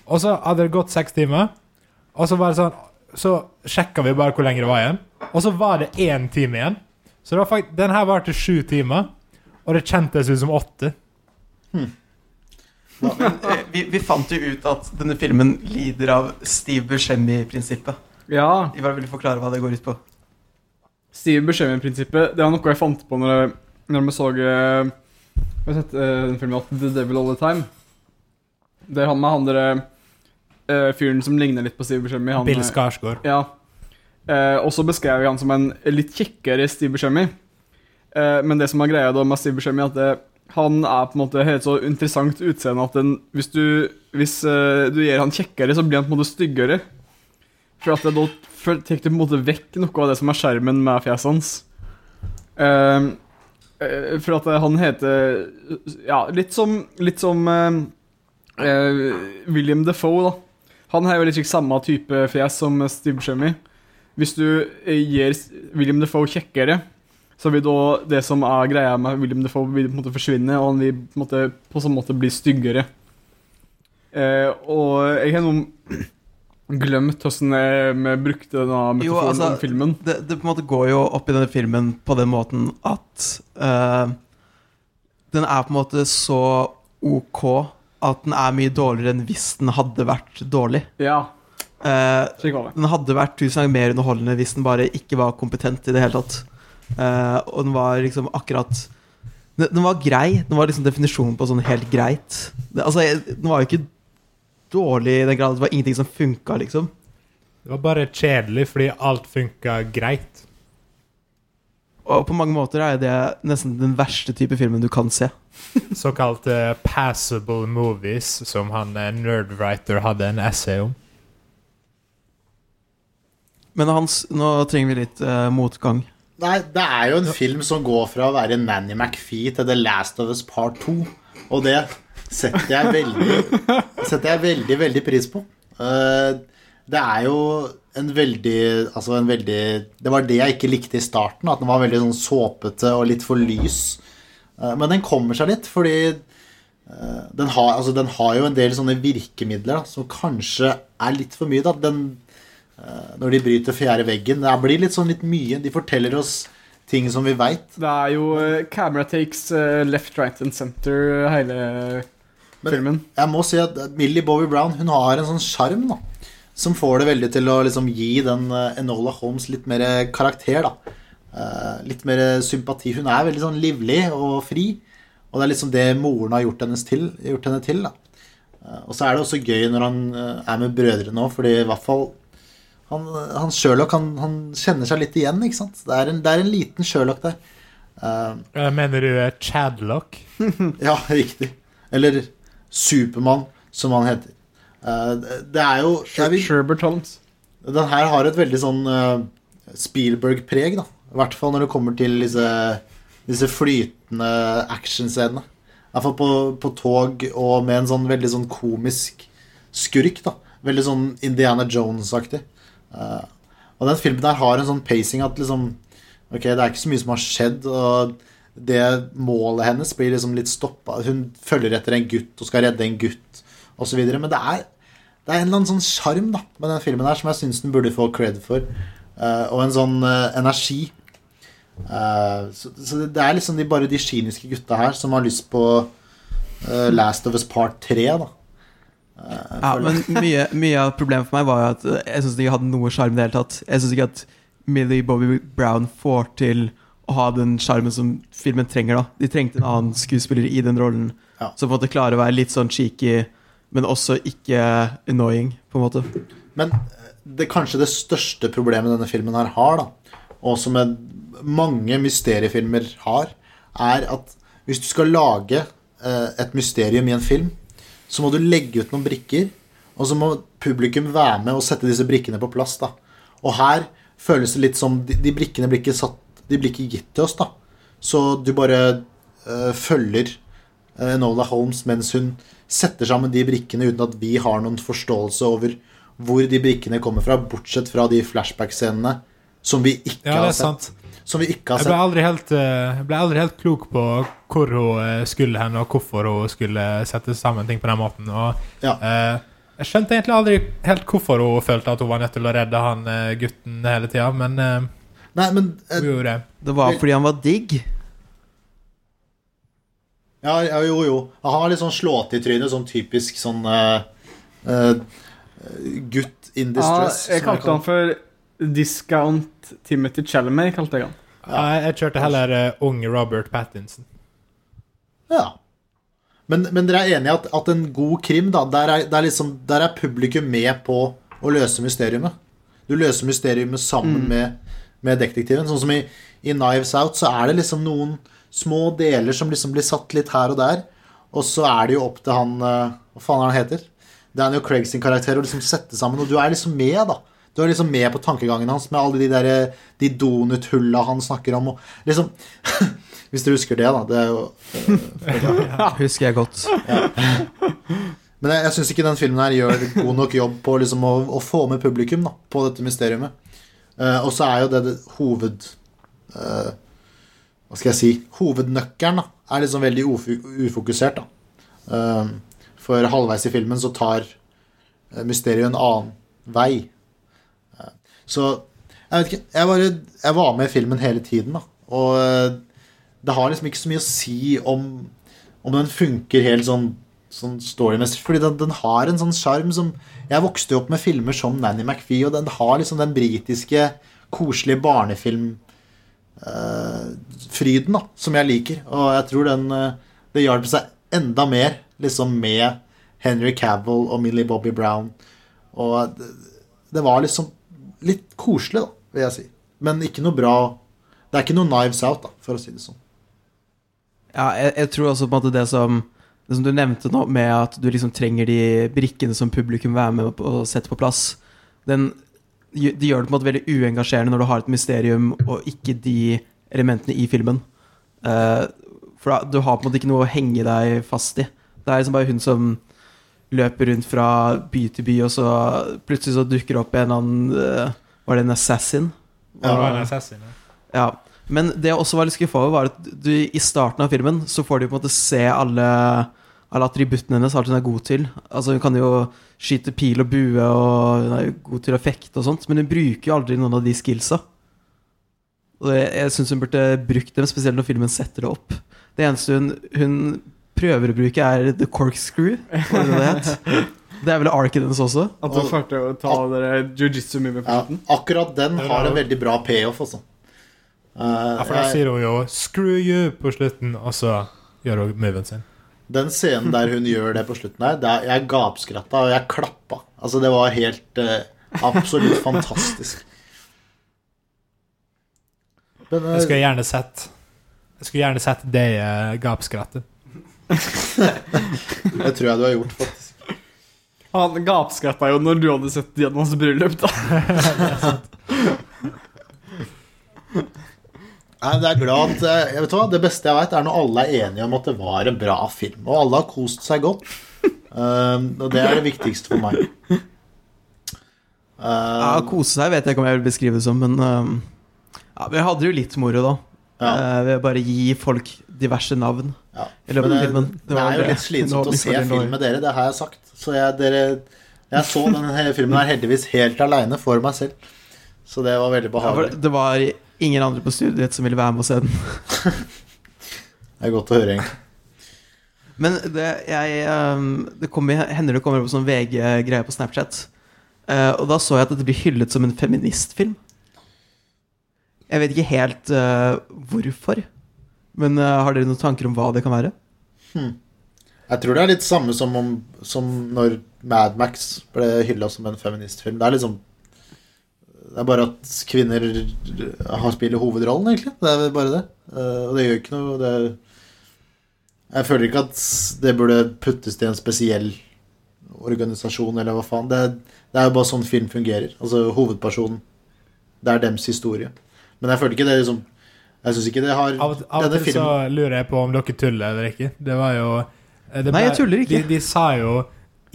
Og så hadde det gått seks timer, og så var det sånn Så sjekka vi bare hvor lenge det var igjen, og så var det én time igjen. Så det var faktisk, den her varte sju timer, og det kjentes ut som åtte. Eh, vi, vi fant jo ut at denne filmen lider av Steve Buscemi-prinsippet. Ja, Ivar vil du forklare hva det går ut på? Steve Buscemi-prinsippet Det var noe jeg fant på når, jeg, når vi så uh, Vi har sett uh, den filmen The Devil All The Time. Det er han med han derre uh, fyren som ligner litt på Steve Buscemi. Han, Bill eh, Skarsgård. Ja. Eh, og så beskrev vi han som en litt kjekkere Steve Buscemi. Eh, men det som er greia da med Steve Buscemi, at det, han er på en måte helt så interessant utseende at den, hvis du Hvis eh, du gjør han kjekkere, så blir han på en måte styggere. For at det da tar du på en måte vekk noe av det som er skjermen med fjeset hans. Eh, eh, for at han heter Ja, litt som Litt som eh, eh, William Defoe, da. Han har jo litt samme type fjes som Steve Buscemi. Hvis du eh, gir William Defoe kjekkere, så vil da det som er greia med William Defoe, vil på en måte forsvinne, og han vil på en måte på sånn måte bli styggere. Eh, og jeg har nå glemt hvordan vi brukte denne metaforen Jo, altså, om filmen. Det, det på en måte går jo opp i denne filmen på den måten at uh, den er på en måte så ok at den er mye dårligere enn hvis den hadde vært dårlig. Ja, uh, den hadde vært tusen ganger mer underholdende hvis den bare ikke var kompetent i det hele tatt. Uh, og den var liksom akkurat Den, den var grei. Den var liksom definisjonen på sånn helt greit. Det, altså, den var jo ikke dårlig i den grad det var ingenting som funka, liksom. Det var bare kjedelig fordi alt funka greit. Og på mange måter er det nesten den verste type filmen du kan se. Såkalte passable movies, som han uh, Nerdwriter hadde en essay om. Men Hans, nå trenger vi litt uh, motgang. Nei, det er jo en film som går fra å være Nanny McPhee til The Last of Us Part 2. Og det setter jeg veldig, setter jeg veldig, veldig pris på. Eh, det er jo en veldig Altså en veldig Det var det jeg ikke likte i starten. At den var veldig sånn såpete og litt for lys. Eh, men den kommer seg litt, fordi eh, den har, altså, den har jo en del sånne virkemidler da, som kanskje er litt for mye. Da. Den, når de bryter fjerde veggen. Det blir litt sånn litt mye. De forteller oss ting som vi veit. Det er jo camera takes left, right and center hele Men- filmen. Jeg må si at Millie Bobby Brown hun har en sånn sjarm som får det veldig til å liksom gi den eh, Enola Holmes litt mer karakter. da. uh, litt mer sympati. Hun er veldig sånn livlig og fri. Og det er liksom det moren har gjort, til, gjort henne til. da. uh, og så er det også gøy når han er med brødrene òg, fordi i hvert fall han, han Sherlock han, han kjenner seg litt igjen, ikke sant. Det er en, det er en liten Sherlock der. Uh, Eh, Mener du Chadlock? ja, riktig. Eller Supermann, som han heter. Eh, det er jo Sherbert Holmes. Den her har et veldig sånn eh, Spielberg-preg, da. I hvert fall når det kommer til disse, disse flytende actionscenene. I hvert fall på, på tog og med en sånn veldig sånn komisk skurk, da. Veldig sånn Indiana Jones-aktig. Eh, og den filmen der har en sånn pacing at liksom Ok, det er ikke så mye som har skjedd, og det målet hennes blir liksom litt stoppa. Hun følger etter en gutt og skal redde en gutt, osv. Men det er, det er en eller annen sånn sjarm med den filmen her som jeg syns den burde få cred for. Uh, og en sånn uh, energi. Uh, så, så det er liksom de, bare de kyniske gutta her som har lyst på Last of Us Part 3, da. Ja, men mye, mye av problemet for meg var jo at jeg syns ikke hadde noe sjarm i det hele tatt. Jeg syns ikke at Millie Bobby Brown får til ha den sjarmen som filmen trenger. da De trengte en annen skuespiller i den rollen Ja. som måte klarer å være litt sånn cheeky, men også ikke annoying, på en måte. Men eh, det kanskje det største problemet denne filmen her har, da, og som mange mysteriefilmer har, er at hvis du skal lage eh, et mysterium i en film, så må du legge ut noen brikker, og så må publikum være med og sette disse brikkene på plass. da. Og her føles det litt som de, de brikkene blir ikke satt De blir ikke gitt til oss, da. Så du bare eh, følger eh, Enola Holmes mens hun setter sammen de brikkene uten at vi har noen forståelse over hvor de brikkene kommer fra, bortsett fra de flashback-scenene som vi ikke Ja, har sett. sant. Som vi ikke har Jeg ble sett. aldri helt, jeg ble aldri helt klok på hvor hun skulle hen, og hvorfor hun skulle sette sammen ting på den måten. Og, Ja. eh, jeg skjønte egentlig aldri helt hvorfor hun følte at hun var nødt til å redde han gutten hele tida, men Nei, men eh, gjorde det. Det var fordi han var digg. Ja, ja, jo, jo. Han har litt sånn slått i trynet, sånn typisk sånn eh, eh, gutt in Ja, distress. jeg kalte han for Discount Timothy Chalmer, kalte jeg han. Ja, jeg, jeg kjørte heller uh, ung Robert Pattinson. Ja. Men, men dere er enige i at, at en god krim, da, der er, der, er liksom, der er publikum med på å løse mysteriumet? Du løser mysteriumet sammen med, med detektiven. Sånn som i, i Knives Out, så er det liksom noen små deler som liksom blir satt litt her og der. Og så er det jo opp til han eh, Hva faen er han heter? Daniel Craig sin karakter å liksom sette sammen, og du er liksom med, da. Du er liksom med på tankegangen hans med alle de der De donuthulla han snakker om, og liksom Hvis du husker det, da. Det er jo eh, Husker jeg godt. Men jeg, jeg syns ikke den filmen her gjør god nok jobb på liksom å, å få med publikum da, på dette mysteriet. Eh, og så er jo det, det hoved... eh, hva skal jeg si? Hovednøkkelen da, er liksom veldig ufokusert. da. Eh, for halvveis i filmen så tar mysteriet en annen vei. Så jeg vet ikke. Jeg, bare, jeg var med i filmen hele tiden, da. Og det har liksom ikke så mye å si om, om den funker helt sånn sånn storymessig. Fordi den, den har en sånn sjarm som Jeg vokste jo opp med filmer som Nanny McPhee, og den har liksom den britiske, koselige barnefilmfryden uh, som jeg liker. Og jeg tror den uh, Det hjalp seg enda mer liksom med Henry Cavill og Millie Bobby Brown. Og det, det var liksom litt koselig, da, vil jeg si. Men ikke noe bra Det er ikke noe Knives Out, da, for å si det sånn. Ja, jeg, jeg tror også på en måte det som Det som du nevnte nå, med at du liksom trenger de brikkene som publikum vil være med på å sette på plass Den de de gjør det på en måte veldig uengasjerende når du har et mysterium og ikke de elementene i filmen. Uh, for da, du har på en måte ikke noe å henge deg fast i. Det er liksom bare hun som løper rundt fra by til by, og så plutselig så dukker det opp en eller annen uh, Var det en assassin? Ja, Det var en assassin, ja. Ja. Men det jeg også var litt skuffa over, var at du, i starten av filmen så får du på en måte se alle, alle attributtene hennes, alt hun er god til. Altså Hun kan jo skyte pil og bue, og hun er jo god til å fekte og sånt, men hun bruker jo aldri noen av de skillsa. Og jeg, jeg syns hun burde brukt dem, spesielt når filmen setter det opp. Det eneste hun, hun prøver å bruke, er the corkscrew. Det det het? Det er vel arket hennes også. At du klarte å ta dere Jiu-Jitsu-mime med Ja, akkurat den har en veldig bra payoff, altså. Eh, ja. For da jeg- sier hun jo 'screw you' på slutten, og så gjør hun moven sin. Den scenen der hun gjør det på slutten her, det er, jeg gapskratta, og jeg klappa. Altså, det var helt uh, absolutt fantastisk. Men, uh, Jeg skulle gjerne sett Jeg skulle gjerne sett det uh, gapskrattet. det tror jeg du har gjort, faktisk. Han gapskratta jo når du hadde sett gjennom hans bryllup, da. Nei, det er glad at eh, jeg vet hva, Det beste jeg vet, er når alle er enige om at det var en bra film. Og alle har kost seg godt. Um, og det er det viktigste for meg. Ja, Um, Kose seg vet jeg ikke om jeg vil beskrive det som, men um, ja, vi hadde jo litt moro, da. ja. Eh, ved å bare gi folk diverse navn. Ja. I løpet Men av filmen. det er jo litt slitsomt å se film med dere, det har jeg sagt. Så jeg, dere, jeg så denne filmen her heldigvis helt aleine for meg selv. Så det var veldig Ja, behagelig. det var ingen andre på studiet ditt som ville være med og se den. Det er godt å høre, egentlig. Men det, jeg, um, det kommer, hender det kommer opp sånn VG-greie på Snapchat. Eh, og da så jeg at dette blir hyllet som en feministfilm. Jeg vet ikke helt uh, hvorfor. Men uh, har dere noen tanker om hva det kan være? Jeg tror det er litt samme som, om, som når Mad Max ble hylla som en feministfilm. Det er liksom Det er bare at kvinner har spiller hovedrollen, egentlig. Det er bare det. Eh, og det gjør ikke noe det Jeg føler ikke at det burde puttes til en spesiell organisasjon, eller hva faen. Det, det er jo bare sånn film fungerer. Altså hovedpersonen Det er dems historie. Men jeg føler ikke det liksom Jeg syns ikke det har Av, av og til så lurer jeg på om dere tuller eller ikke. Det var jo det ble, Nei, jeg tuller ikke. De, de sa jo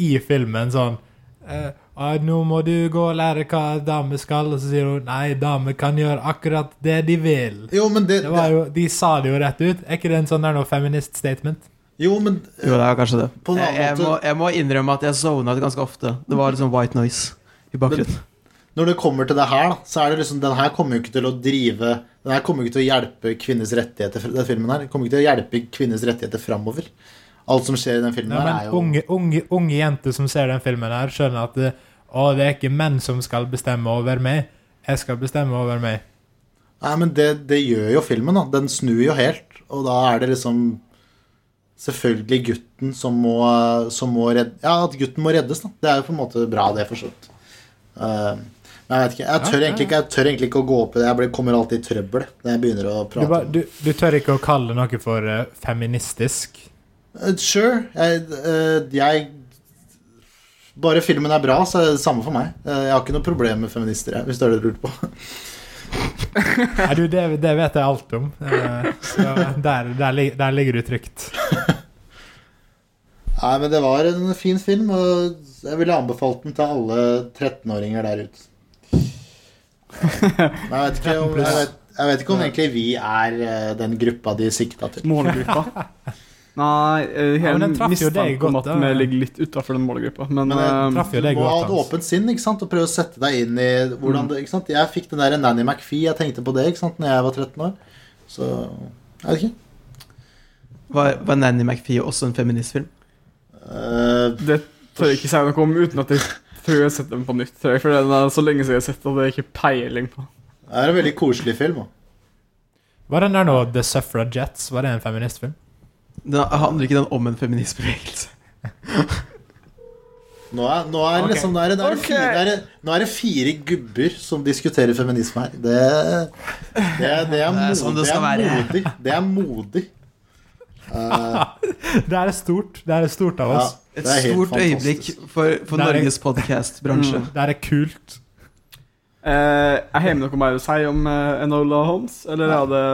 i filmen sånn eh, «Ah, 'Nå må du gå og lære hva dame skal.' Og så sier hun 'Nei, damer kan gjøre akkurat det de vil'. Jo, men det, Det var jo, de sa det jo rett ut. Er ikke det en sånn der noe feminist-statement? Jo, men Jo, det er kanskje det. På en Jeg, annen jeg, måte- må, jeg må innrømme at jeg sovna det ganske ofte. Det var liksom white noise i bakgrunnen. Når det kommer til det her, da, så er det liksom Den her kommer jo ikke til å drive Den her kommer jo ikke til å hjelpe kvinners rettigheter Den filmen her kommer ikke til å hjelpe kvinners rettigheter framover. Alt som skjer i den filmen Ja, her, er jo unge, unge, unge jenter som ser den filmen her, skjønner at det, å, det er ikke menn som skal bestemme over meg. Jeg skal bestemme over meg. Nei, men det, det gjør jo filmen, da. Den snur jo helt. Og da er det liksom Selvfølgelig gutten som må, som må redde Ja, at gutten må reddes, da. Det er jo på en måte bra, det, for så vidt. Eh, men jeg vet ikke. Jeg tør, Ja, ikke, jeg tør egentlig ikke å gå opp i det. Jeg blir, kommer alltid i trøbbel når jeg begynner å Du, ba, du, du tør ikke å kalle noe for uh, feministisk. Uh, Sure. Jeg, jeg Bare filmen er bra, så er det det samme for meg. Eh, Jeg har ikke noe problem med feminister, jeg, hvis det er det du lurer på. Nei, du, det, det vet jeg alt om. Eh, Så der, der, der ligger du trygt. Nei, men det var en fin film, og jeg ville anbefalt den til alle 13-åringer der ute. Men jeg vet ikke om, jeg vet, jeg vet ikke om egentlig vi er eh, den gruppa de sikta til. Målgruppa. Nei, eh, Ja, traff jo deg om at da. vi ligger litt utafor den målgruppa. Men, Men jeg jo deg Du må ha et åpent sinn ikke sant? og prøve å sette deg inn i hvordan det ikke sant? Jeg fikk den der Nanny McPhee, jeg tenkte på det ikke sant? Når jeg var 13 år. Så jeg vet ikke. Var, var Nanny McPhee også en feministfilm? Uh, det tør jeg ikke si noe om uten at jeg tror jeg har sett den på nytt. Tror jeg, for den er så lenge siden jeg har sett at det er ikke peiling på. det er en veldig koselig film. Også. Var den der nå The Suffragettes? Var det en feministfilm? Den handler ikke den om en feministbevegelse? Nå er, nå er, okay. liksom, nå er, det, nå, er det fire, nå, er det, nå er det fire gubber som diskuterer feminisme her. Det, det, det, er, Det er sånn det det er skal være. modig. Det er modig. Uh, Det er stort. Det er stort av ja, oss. Et det er helt stort øyeblikk for, for Det Norges podkastbransje. Mm, Det er kult. Uh, jeg har noe mer å si om uh, Enola Holmes, eller er det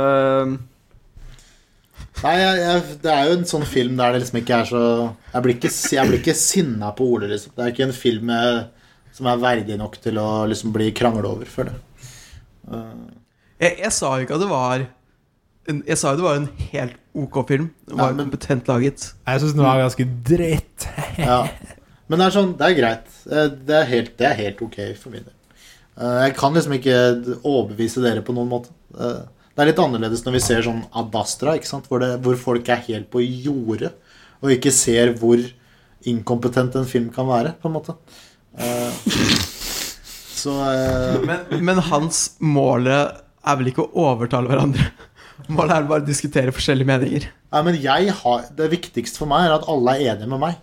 Nei, jeg, jeg, det er jo en sånn film der det liksom ikke er så Jeg blir ikke, jeg blir ikke sinna på Ole, liksom. Det er ikke en film jeg, som er verdig nok til å liksom bli krangla over, føler det Uh, Jeg, jeg sa jo ikke at det var en, Jeg sa jo det var en helt ok film. Den var Ja, men- kompetent laget. Jeg syns den var ganske dritt. ja. Men det er sånn, det er greit. Eh, Det er helt, det er helt ok for min del. Uh, Jeg kan liksom ikke overbevise dere på noen måte. Eh, Det er litt annerledes når vi ser sånn Ad Astra, ikke sant? Hvor, det, hvor folk er helt på jordet og ikke ser hvor inkompetent en film kan være, på en måte. Uh, Så uh... Men, men hans målet er vel ikke å overtale hverandre. Målet er bare å diskutere forskjellige meninger. Nei, men jeg har, Det viktigste for meg er at alle er enige med meg.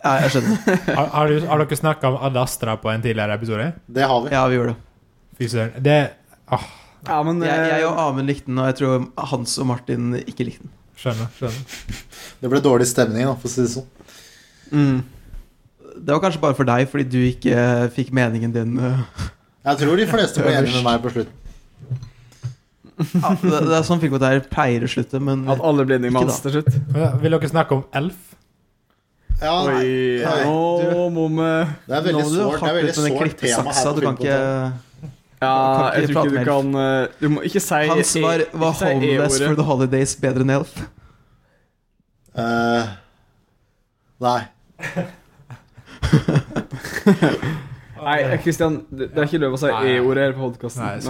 Ja, jeg skjønner. Har, har, du, har dere snakka om Ad Astra på en tidligere episode? Det har vi. Ja, vi gjorde det. Fy søren. Det ah, Ja, men Jeg, jeg og eh, Amund likte den, og jeg tror Hans og Martin ikke likte den. Skjønner. skjønner. Det ble dårlig stemning, da, for å si det sånn. Mm. Det var kanskje bare for deg, fordi du ikke fikk meningen din. øh. Jeg tror de fleste ble enige med meg på slutten. Ja, det, det er sånn filmkommentarer pleier å slutte, men At alle blir enige med Hans til slutt. Men Vil dere snakke om Elf? Ja, nei, Oi, nei. nå må vi Det er veldig sårt, tema her på Du kan ikke. Ja, jeg tror ikke du kan eh, Du må ikke si Hans svar var homeless E-ordet. for the holidays bedre enn Elf. Uh, nei. Nei, Kristian, det det er ikke lov å si E-ordet her på podkasten. Eh,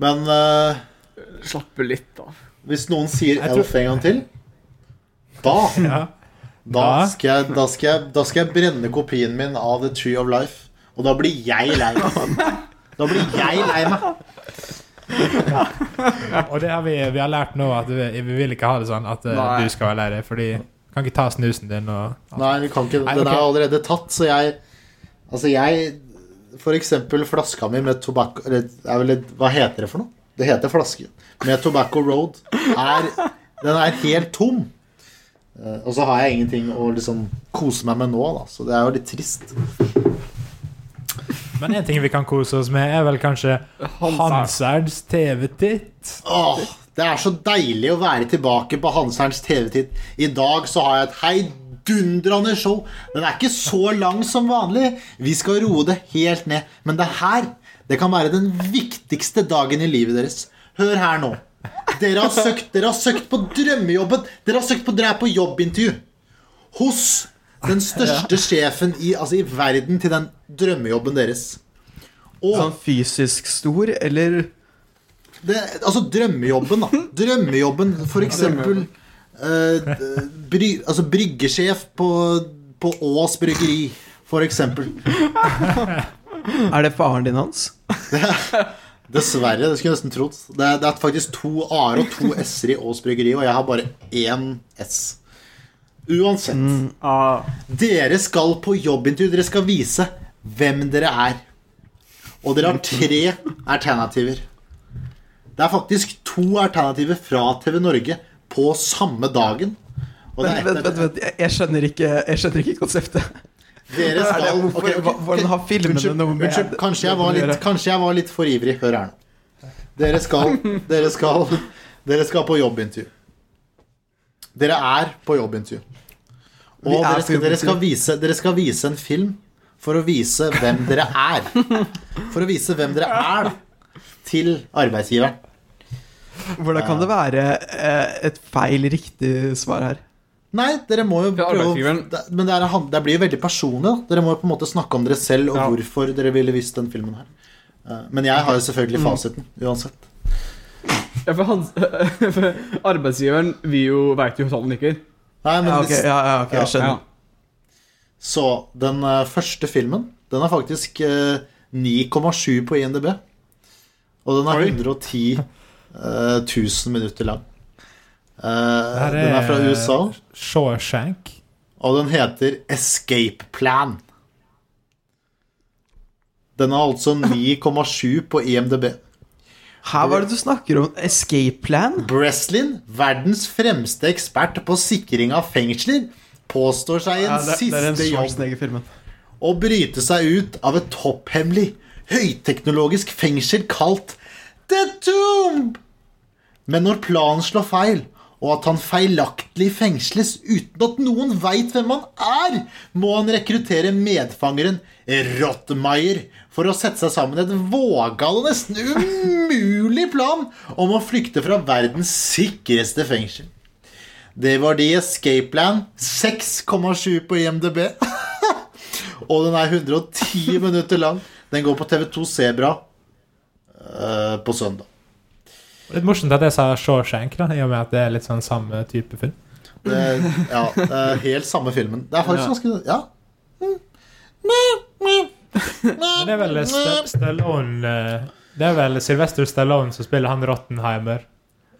Men uh, slappe litt, da. hvis noen sier tror- Elf en gang til, da Ja. da Da? skal, jeg, da, skal jeg, da skal jeg brenne kopien min av The Tree of Life. Og da blir jeg lei meg. Da blir jeg lei meg. Og det har vi, vi har lært nå at vi, vi vil ikke ha det sånn at eh, Nei. du skal være lei deg, fordi kan ikke ta snusen din og Nei, vi kan ikke Nei, Den er allerede tatt, så jeg Altså, jeg For eksempel flaska mi med tobakk Eller er vel hva heter det for noe? Det heter flaske. Med Tobacco Road. Er, den er helt tom. Eh, og så har jeg ingenting å liksom kose meg med nå, da. Så det er jo litt trist. Men en ting vi kan kose oss med, er vel kanskje Hanserns TV-titt. Åh, det er så deilig å være tilbake på Hanserns TV-titt. I dag så har jeg et heidundrende show. Den er ikke så lang som vanlig. Vi skal roe det helt ned. Men det her, det kan være den viktigste dagen i livet deres. Hør her nå. Dere har søkt, dere har søkt på drømmejobben. Dere har søkt på, dere er på jobbintervju. Hos den største sjefen i, altså i verden til den drømmejobben deres. Og Sånn fysisk stor, eller det, altså drømmejobben, da. Drømmejobben, for eksempel eh, bry, Altså bryggesjef på, på Ås bryggeri, for eksempel. Er det faren din hans? Dessverre, det skulle jeg nesten trodd. Det det er faktisk to A-er og to S-er i Ås bryggeri, og jeg har bare én S. Uansett. Ah, Dere skal på jobbintervju. Dere skal vise hvem dere er. Og dere har tre alternativer. Det er faktisk to alternativer fra TV Norge på samme dagen. Vent, vent, vent, vent. Jeg, jeg, skjønner ikke, jeg skjønner ikke konseptet. dere skal det, hvorfor, okay, okay. Hvordan har filmene Unnskyld, noe med unnskyld kanskje, jeg var litt, kanskje jeg var litt for ivrig. Hør her nå. Dere skal, dere skal, dere skal på jobbintervju. Dere er på jobbintervju. Og er dere skal, dere, skal vise, dere skal vise en film for å vise hvem dere er. For å vise hvem dere er til arbeidsgiveren. Hvordan kan det være eh, et feil riktig svar her? Nei, dere må jo prøve Men det, er, det blir jo veldig personlig. Da. Dere må jo på en måte snakke om dere selv og Ja. hvorfor dere ville visst den filmen her. Eh, Men jeg har jo selvfølgelig fasiten uansett. Ja, for, hans, for arbeidsgiveren vi jo veit jo hvordan han liker. Nei, men Ja, ok, ja, ja, ok, jeg skjønner. Så den eh, første filmen Den er faktisk eh, 9,7 på INDB. Og den er Oi. 110 eh, 1000 minutter lang. Eh, her den er fra USA, Shawshank. og den heter Escape Plan. Den har altså 9,7 på IMDb. Her var det du snakker om escape plan? Breslin, verdens fremste ekspert på sikring av fengsler, påstår seg i en Ja, det, det er den siste jobb å bryte seg ut av et topphemmelig, høyteknologisk fengsel kalt The Tomb. Men når planen slår feil, og at han feilaktig fengsles uten at noen veit hvem han er, må han rekruttere medfangeren Rottmeier for å sette seg sammen et vågal og nesten umulig plan om å flykte fra verdens sikreste fengsel. Det var The Escape Plan. 6,7 på IMDb. og den er 110 minutter lang. Den går på TV2 Sebra uh, på søndag. Litt morsomt at jeg sa Shawshank, da, i og med at det er litt sånn samme type film. Det, ja, det er helt samme filmen. Det er faktisk Ja. ganske Ja. Men det er vel St Stallone eh, Det er vel Sylvester Stallone som spiller han Rottenheimer.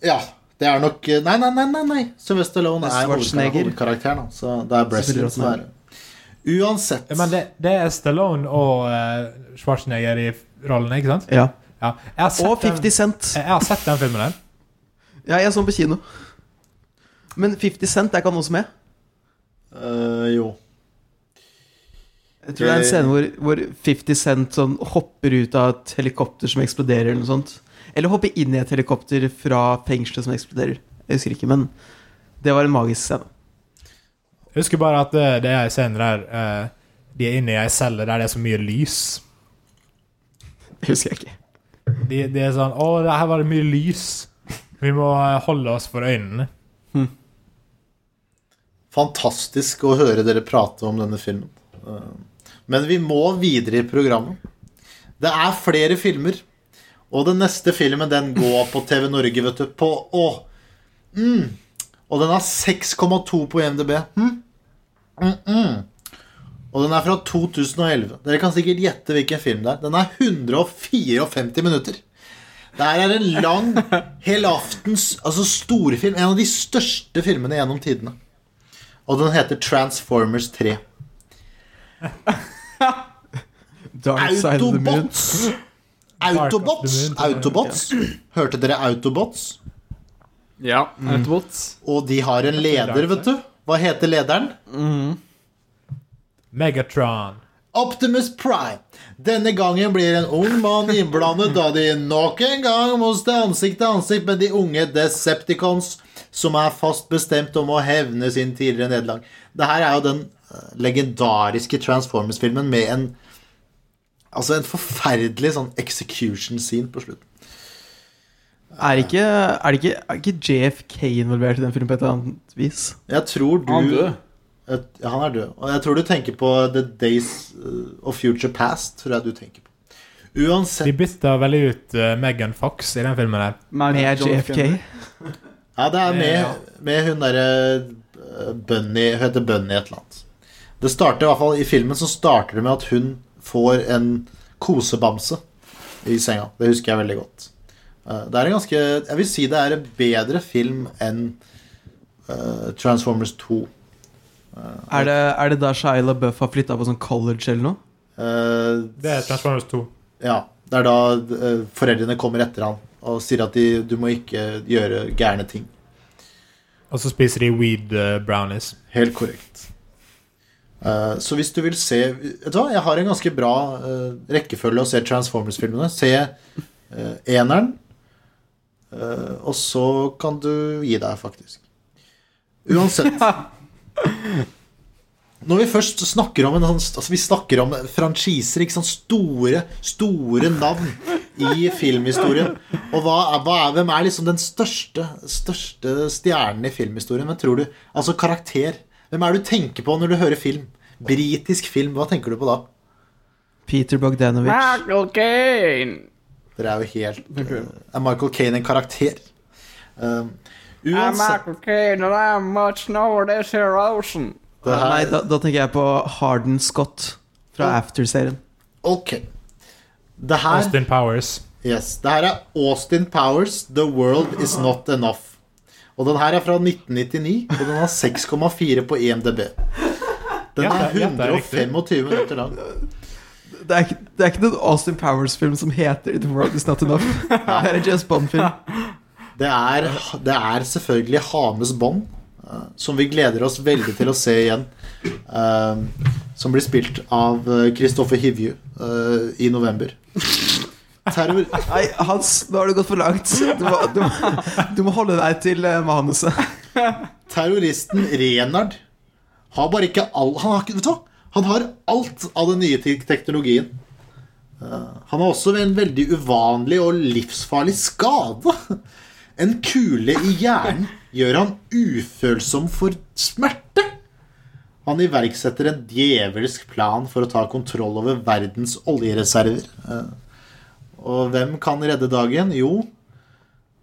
ja. Det er nok Nei, nei, nei. nei, nei. Sylvester Stallone er er hovedkarakteren. Så det er Breslin som er Uansett. Ja, Men det, det er Stallone og uh, Schwarzenegger i rollene, ikke sant? Ja. Ja. Og 50 den, Cent. jeg har sett den filmen der. Ja, jeg så den på kino. Men 50 Cent er ikke han også med? Uh, jo. Jeg tror det er en scene hvor, hvor 50 Cent sånn hopper ut av et helikopter som eksploderer, eller noe sånt. Eller hopper inn i et helikopter fra fengselet som eksploderer. Jeg husker ikke, men det var en magisk scene. Jeg husker bare at det, det er scene der uh, de er inne i ei celle der det er så mye lys. Det husker jeg ikke. De, de er sånn Å, her var det mye lys. Vi må eh, holde oss for øynene. Fantastisk å høre dere prate om denne filmen. Uh, Men vi må videre i programmet. Det er flere filmer. Og den neste filmen, den går på TV Norge, vet du. På Å! Mm. Og den har 6,2 på IMDb. Mm. Mm -mm. Og den er fra 2011. Dere kan sikkert gjette hvilken film det er. Den er 154 minutter. Det her er en lang helaftens altså storfilm. En av de største filmene gjennom tidene. Og den heter Transformers 3. Dark Side of the Moon. Autobots! Autobots! Autobots. Hørte dere Autobots? Ja. Autobots. Og de har en leder, vet du. Hva heter lederen? Megatron. Optimus Prime. Denne gangen blir en ung mann innblandet da de nok en gang må stå ansikt til ansikt med de unge Decepticons, som er fast bestemt om å hevne sin tidligere nederlag. Det her er jo den legendariske Transformers-filmen med en Altså en forferdelig sånn execution scene på slutten. Er ikke, er, det ikke, er ikke JFK involvert i den filmen på et eller annet vis? Jeg tror du Han død. Et, ja, han er død. Og jeg tror du tenker på The Days uh, of Future Past. Tror jeg du tenker på. De Uansett bytta veldig ut uh, Megan Fox i den filmen der. Med John JFK? Ja, det er med, med hun derre uh, Bunny Hun heter Bunny et eller annet. Det starter i hvert fall I filmen så starter det med at hun får en kosebamse i senga. Det husker jeg veldig godt. Uh, det er en ganske Jeg vil si det er en bedre film enn uh, Transformers 2. Er det, er det da Shia LaBeouf har flytta på sånn college eller noe? Uh, Det er Transformers 2. Ja, det er da eh, foreldrene kommer etter han og sier at de, du må ikke gjøre gærne ting. Og så spiser de weed uh, brownies. Helt korrekt. Eh, så hvis du vil se Vet du hva, jeg har en ganske bra uh, rekkefølge å se Transformers-filmene. Se uh, eneren, og så kan du gi deg, faktisk. Uansett. Når vi først snakker om en sånn altså Vi snakker om franchiser, ikke sant? Store, store navn i filmhistorien. Og hva er, hva er, hvem er liksom den største, største stjernen i filmhistorien? Hvem tror du? Altså karakter. Hvem er det du tenker på når du hører film? Britisk film, hva tenker du på da? Peter Bogdanovich. Michael Caine. Dere er jo helt uh, Er Michael Caine en karakter? Um, I'm uansett Michael Caine, and I'm much known this erosion. det her, Nei, da, da tenker jeg på Harden Scott fra After-serien. Ok. Det her Austin Powers. Yes, det her er Austin Powers, The World Is Not Enough. Og den her er fra 1999, og den har 6,4 på IMDb. Den Ja, er ja, det er 125 minutter lang. Det er, ikke, det er ikke noen Austin Powers-film som heter The World Is Not Enough. Det er en James Bond-film. Det det er selvfølgelig Hames bånd, eh, som vi gleder oss veldig til å se igjen. Eh, som blir spilt av Kristoffer Hivju eh, i november. Terror Nei, Hans, nå har du gått for langt. Du må, du må, du må holde deg til eh, manuset. Terroristen Renard har bare ikke all Han har, vet du? Han har alt av den nye teknologien. Eh, han har også en veldig uvanlig og livsfarlig skade. En kule i hjernen gjør han ufølsom for smerte. Han iverksetter en djevelsk plan for å ta kontroll over verdens oljereserver. Og hvem kan redde dagen? Jo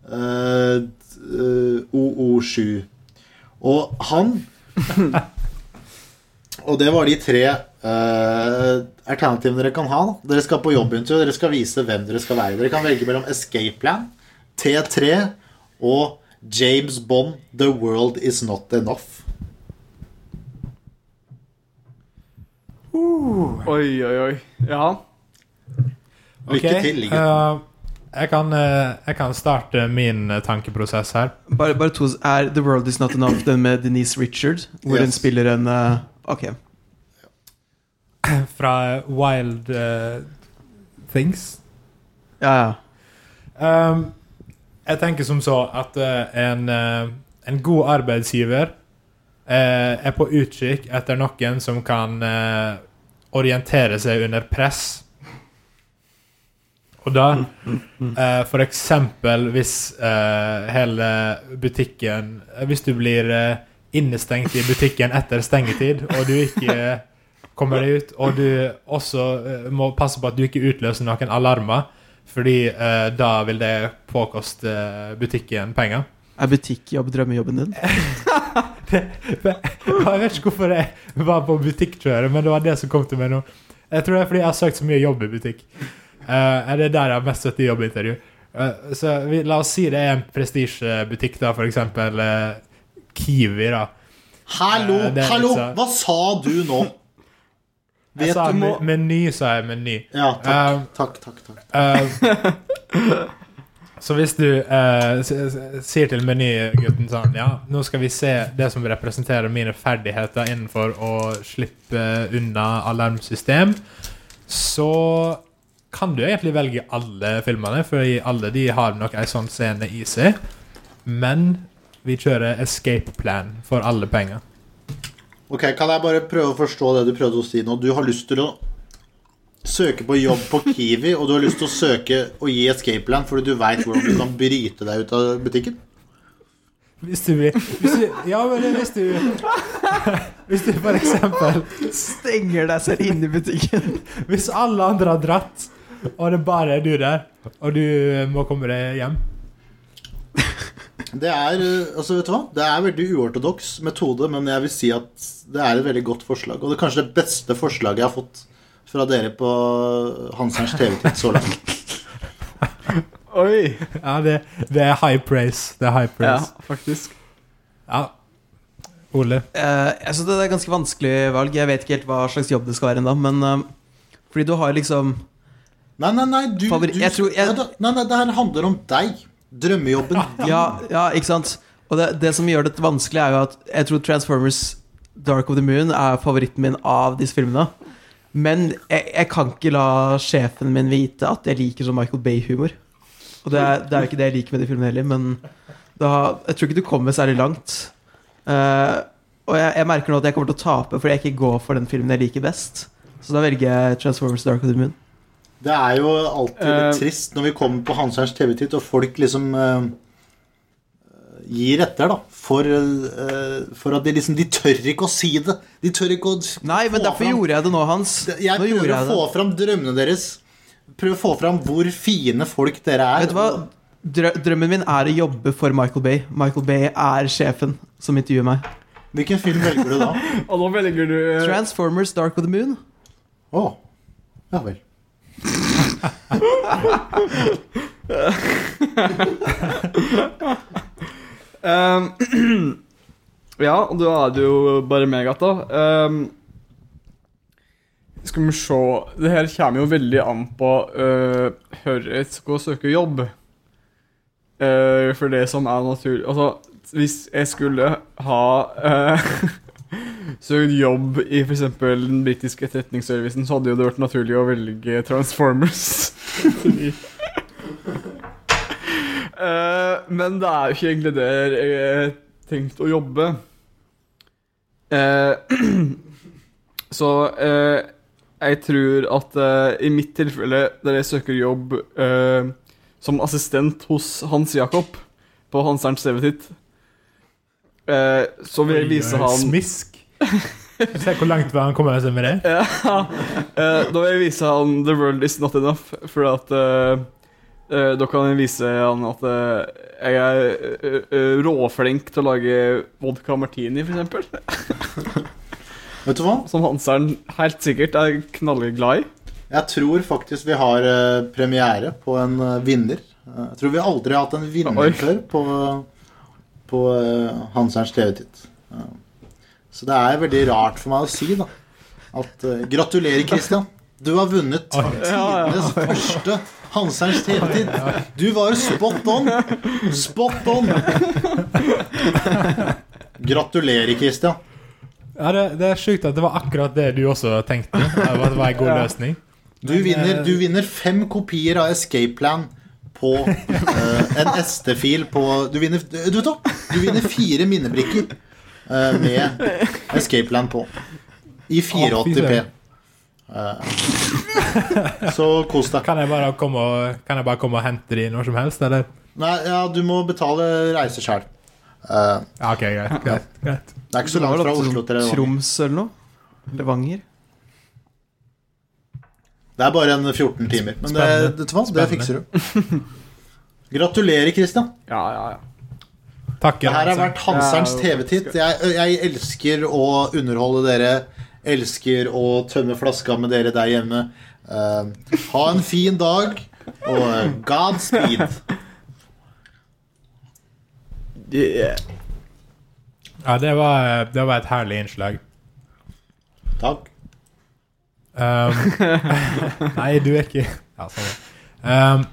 eh, eh, OO7. Og han Og det var de tre uh, alternativene dere kan ha. Dere skal på jobbintervju, dere skal vise hvem dere skal være. Dere kan velge mellom Escape Plan, T3 og James Bond The World Is Not Enough. Oi, oi, oi. Ja. Lykke Ok, til. Eh, jeg, kan, uh, jeg kan starte min eh, tankeprosess her. Bare, bare to Er The World Is Not Enough den med Denise Richard? Hvor hun Yes. spiller en Ok. Fra Wild Things. Ja, ja. Um, jeg tenker som så at en, en god arbeidsgiver eh, er på utkikk etter noen som kan orientere seg under press. Og da eh, For eksempel hvis eh, hele butikken Hvis du blir eh, innestengt i butikken etter stengetid, og du ikke kommer deg ut, og du også eh, må passe på at du ikke utløser noen alarmer, fordi eh, da vil det påkoste eh, butikken penger. Er butikkjobb drømmejobben din? Jeg vet ikke hvorfor jeg var på butikkjøret, men det var det som kom til meg nå. Jeg tror det er fordi jeg har søkt så mye jobb i butikk. Er det der jeg har mest sett i jobbintervju? Uh, så vi, la oss si det er en prestisjebutikk, da, for eksempel uh, Kiwi, da. Hallo, hallo! så- Hva sa du nå? Jeg Vet sa du me- meny, sa jeg. Meny. Ja, takk. Takk, takk, takk. Eh, så hvis du eh, sier til menygutten sånn Ja, nå skal vi se det som representerer mine ferdigheter innenfor å slippe unna alarmsystem, så kan du egentlig velge alle filmene, for alle de har nok en sånn scene i seg. Men vi kjører escape plan for alle penger. Ok, Kan jeg bare prøve å forstå det du prøvde å si nå? Du har lyst til å søke på jobb på Kiwi, og du har lyst til å søke og gi escape plan fordi du veit hvordan du kan bryte deg ut av butikken? Hvis du vil hvis du, Ja, men hvis du Hvis du for eksempel Stenger deg selv inne i butikken. Hvis alle andre har dratt, og det bare er du der, og du må komme deg hjem Det er altså vet du hva? Det er veldig uortodoks metode, men jeg vil si at det er et veldig godt forslag. Og det er kanskje det beste forslaget jeg har fått fra dere på Hanserns TV-tid så langt. Oi. Ja, det, det er high praise. Det er high Ja, faktisk. Ja. Ole. Uh, jeg synes det er et ganske vanskelig valg. Jeg vet ikke helt hva slags jobb det skal være ennå, men uh, fordi du har liksom Nei, nei, nei, du, Favori- du jeg tror- jeg- Nei, nei, nei, det her handler om deg. Drømmejobben din. Ja, ja ikke sant? Og det, det som gjør det vanskelig, er jo at jeg tror Transformers Dark of the Moon er favoritten min av disse filmene. Men jeg, jeg kan ikke la sjefen min vite at jeg liker sånn Michael Bay-humor. Og det er, det er jo ikke det jeg liker med de filmene heller, men da, jeg tror ikke du kommer særlig langt. Uh, og jeg, jeg merker nå at jeg kommer til å tape fordi jeg ikke går for den filmen jeg liker best. Så da velger jeg Transformers Dark of the Moon. Det er jo alltid litt Eh. trist når vi kommer på Hanserns TV-tid, og folk liksom uh, gir etter, da. For, uh, for at de liksom De tør ikke å si det. De tør ikke å Nei, men derfor fram- gjorde jeg det nå, Hans. Jeg Nå gjorde prøver å få det. fram drømmene deres. Prøver å få fram hvor fine folk dere er. Vet du hva? Drø drømmen min er å jobbe for Michael Bay. Michael Bay er sjefen som intervjuer meg. Hvilken film velger du da? Og nå velger du Transformers Dark of the Moon. Å, ja vel. Ehm, Ja, og da er det jo bare meg igjen, da. Um, skal vi se Det her kommer jo veldig an på uh, hvor jeg skal søke jobb. Uh, for det som er naturlig Altså, hvis jeg skulle ha eh, søkt jobb i f.eks. den britiske etterretningsservicen, så hadde jo det vært naturlig å velge Transformers. Eh, Men det er jo ikke egentlig der jeg har tenkt å jobbe. Uh, så uh, jeg tror at eh, i mitt tilfelle, der jeg søker jobb eh, som assistent hos Hans Jakob på Hanserens CV-titt, eh, så vil jeg vise han Smisk. Se hvor langt han kommer seg med det. ja, eh, Da vil jeg vise han The world is not enough, for at eh, eh, Da kan jeg vise han at eh, jeg er eh, eh, råflink til å lage vodka martini, f.eks. Vet du hva? Som Hanseren helt sikkert er knallglad i. Jeg tror faktisk vi har eh, premiere på en eh, vinner. Eh, jeg tror vi aldri har hatt en vinner Oi. før på, på uh, Hanserens TV-titt. Eh, så det er veldig rart for meg å si, da. At uh, Gratulerer, Christian. Du har vunnet tidenes første Hanserens TV-titt. Du var spot on! Spot on! Gratulerer, Christian. Ja, det, det er sjukt at det var akkurat det du også tenkte. At det var en god løsning. Du vinner, eh, du vinner fem kopier av Escape Plan på eh, en SD-fil på Du vinner Du vet hva? Du vinner fire minnebrikker eh, med Escape Land på. I 480p. Eh, så kos deg. Kan jeg bare komme og, kan jeg bare komme og hente de når som helst, eller? Nei, ja, du må betale reise sjøl. Eh, Ja, ok, greit. greit, greit. det er ikke så langt fra Oslo til Levanger. Troms eller noe? Levanger? Det er bare en 14 timer. Men det, det, det, det fikser du. Gratulerer, Christian. Ja, ja, ja. Takk. Det her har vært Hanserens TV-titt. Jeg, jeg elsker å underholde dere. Elsker å tømme flaska med dere der hjemme. Uh, ha en fin dag, og god godspeed. Yeah. Ja, det var, det var et herlig innslag. Takk. Um, nei, du er ikke Ja, sånn. Um,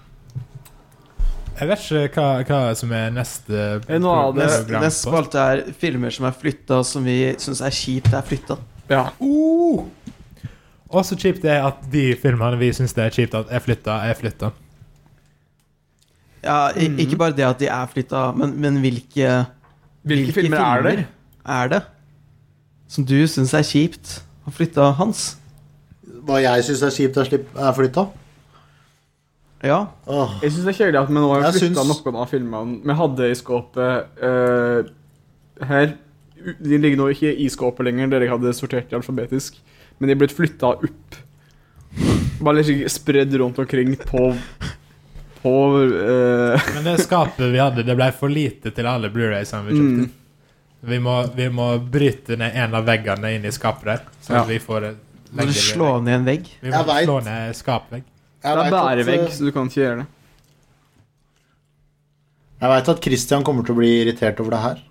jeg vet ikke hva, hva som er neste noe av det- Neste, neste spalte er filmer som er flytta, som vi syns er kjipt er flytta. ja. Uh! Og så kjipt det er at de filmene vi syns det er kjipt at er flytta, er flytta. Ja, i, Mhm. Ikke bare det at de er flytta, men, men hvilke, Hvilke, filmer, er det? er det som du syns er kjipt å flytte, hans? Hva jeg syns er kjipt, er, flytta. Ja. Åh. Jeg syns det er kjedelig at vi nå har flytta syns- noen av filmene vi hadde i skåpet uh, her. De ligger nå ikke i skåpet lenger, der jeg hadde sortert de alfabetisk, men de er blitt flytta opp. Bare litt spredd rundt omkring på På uh... Men det skapet vi hadde, det ble for lite til alle Blu-raysene vi kjøpte. mm, Vi, må, vi må bryte ned en av veggene inn i skapet der, så Ja. at vi får et Må du slå ned en vegg? Vi må Jeg vet. slå ned skapvegg. Det er vet at, bærevegg, eh, så du kan ikke gjøre det. Jeg vet at Christian kommer til å bli irritert over det her.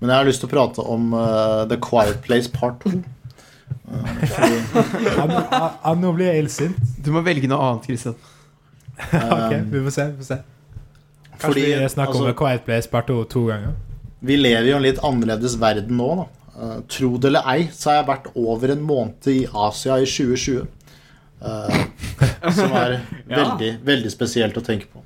Men jeg har lyst til å prate om eh, The Quiet Place Part 2. Eh, fordi, Ja, men- ja, ja, nå blir jeg illsint. Du må velge noe annet, Christian. Ok, vi får se. vi får se. Kanskje Fordi, vi snakker altså- om A Quiet Place part 2 to ganger. Vi lever i en litt annerledes verden nå, da. Eh, tro det eller ei, så har jeg vært over en måned i Asia i 2020. Uh, som er Ja. veldig, veldig spesielt å tenke på.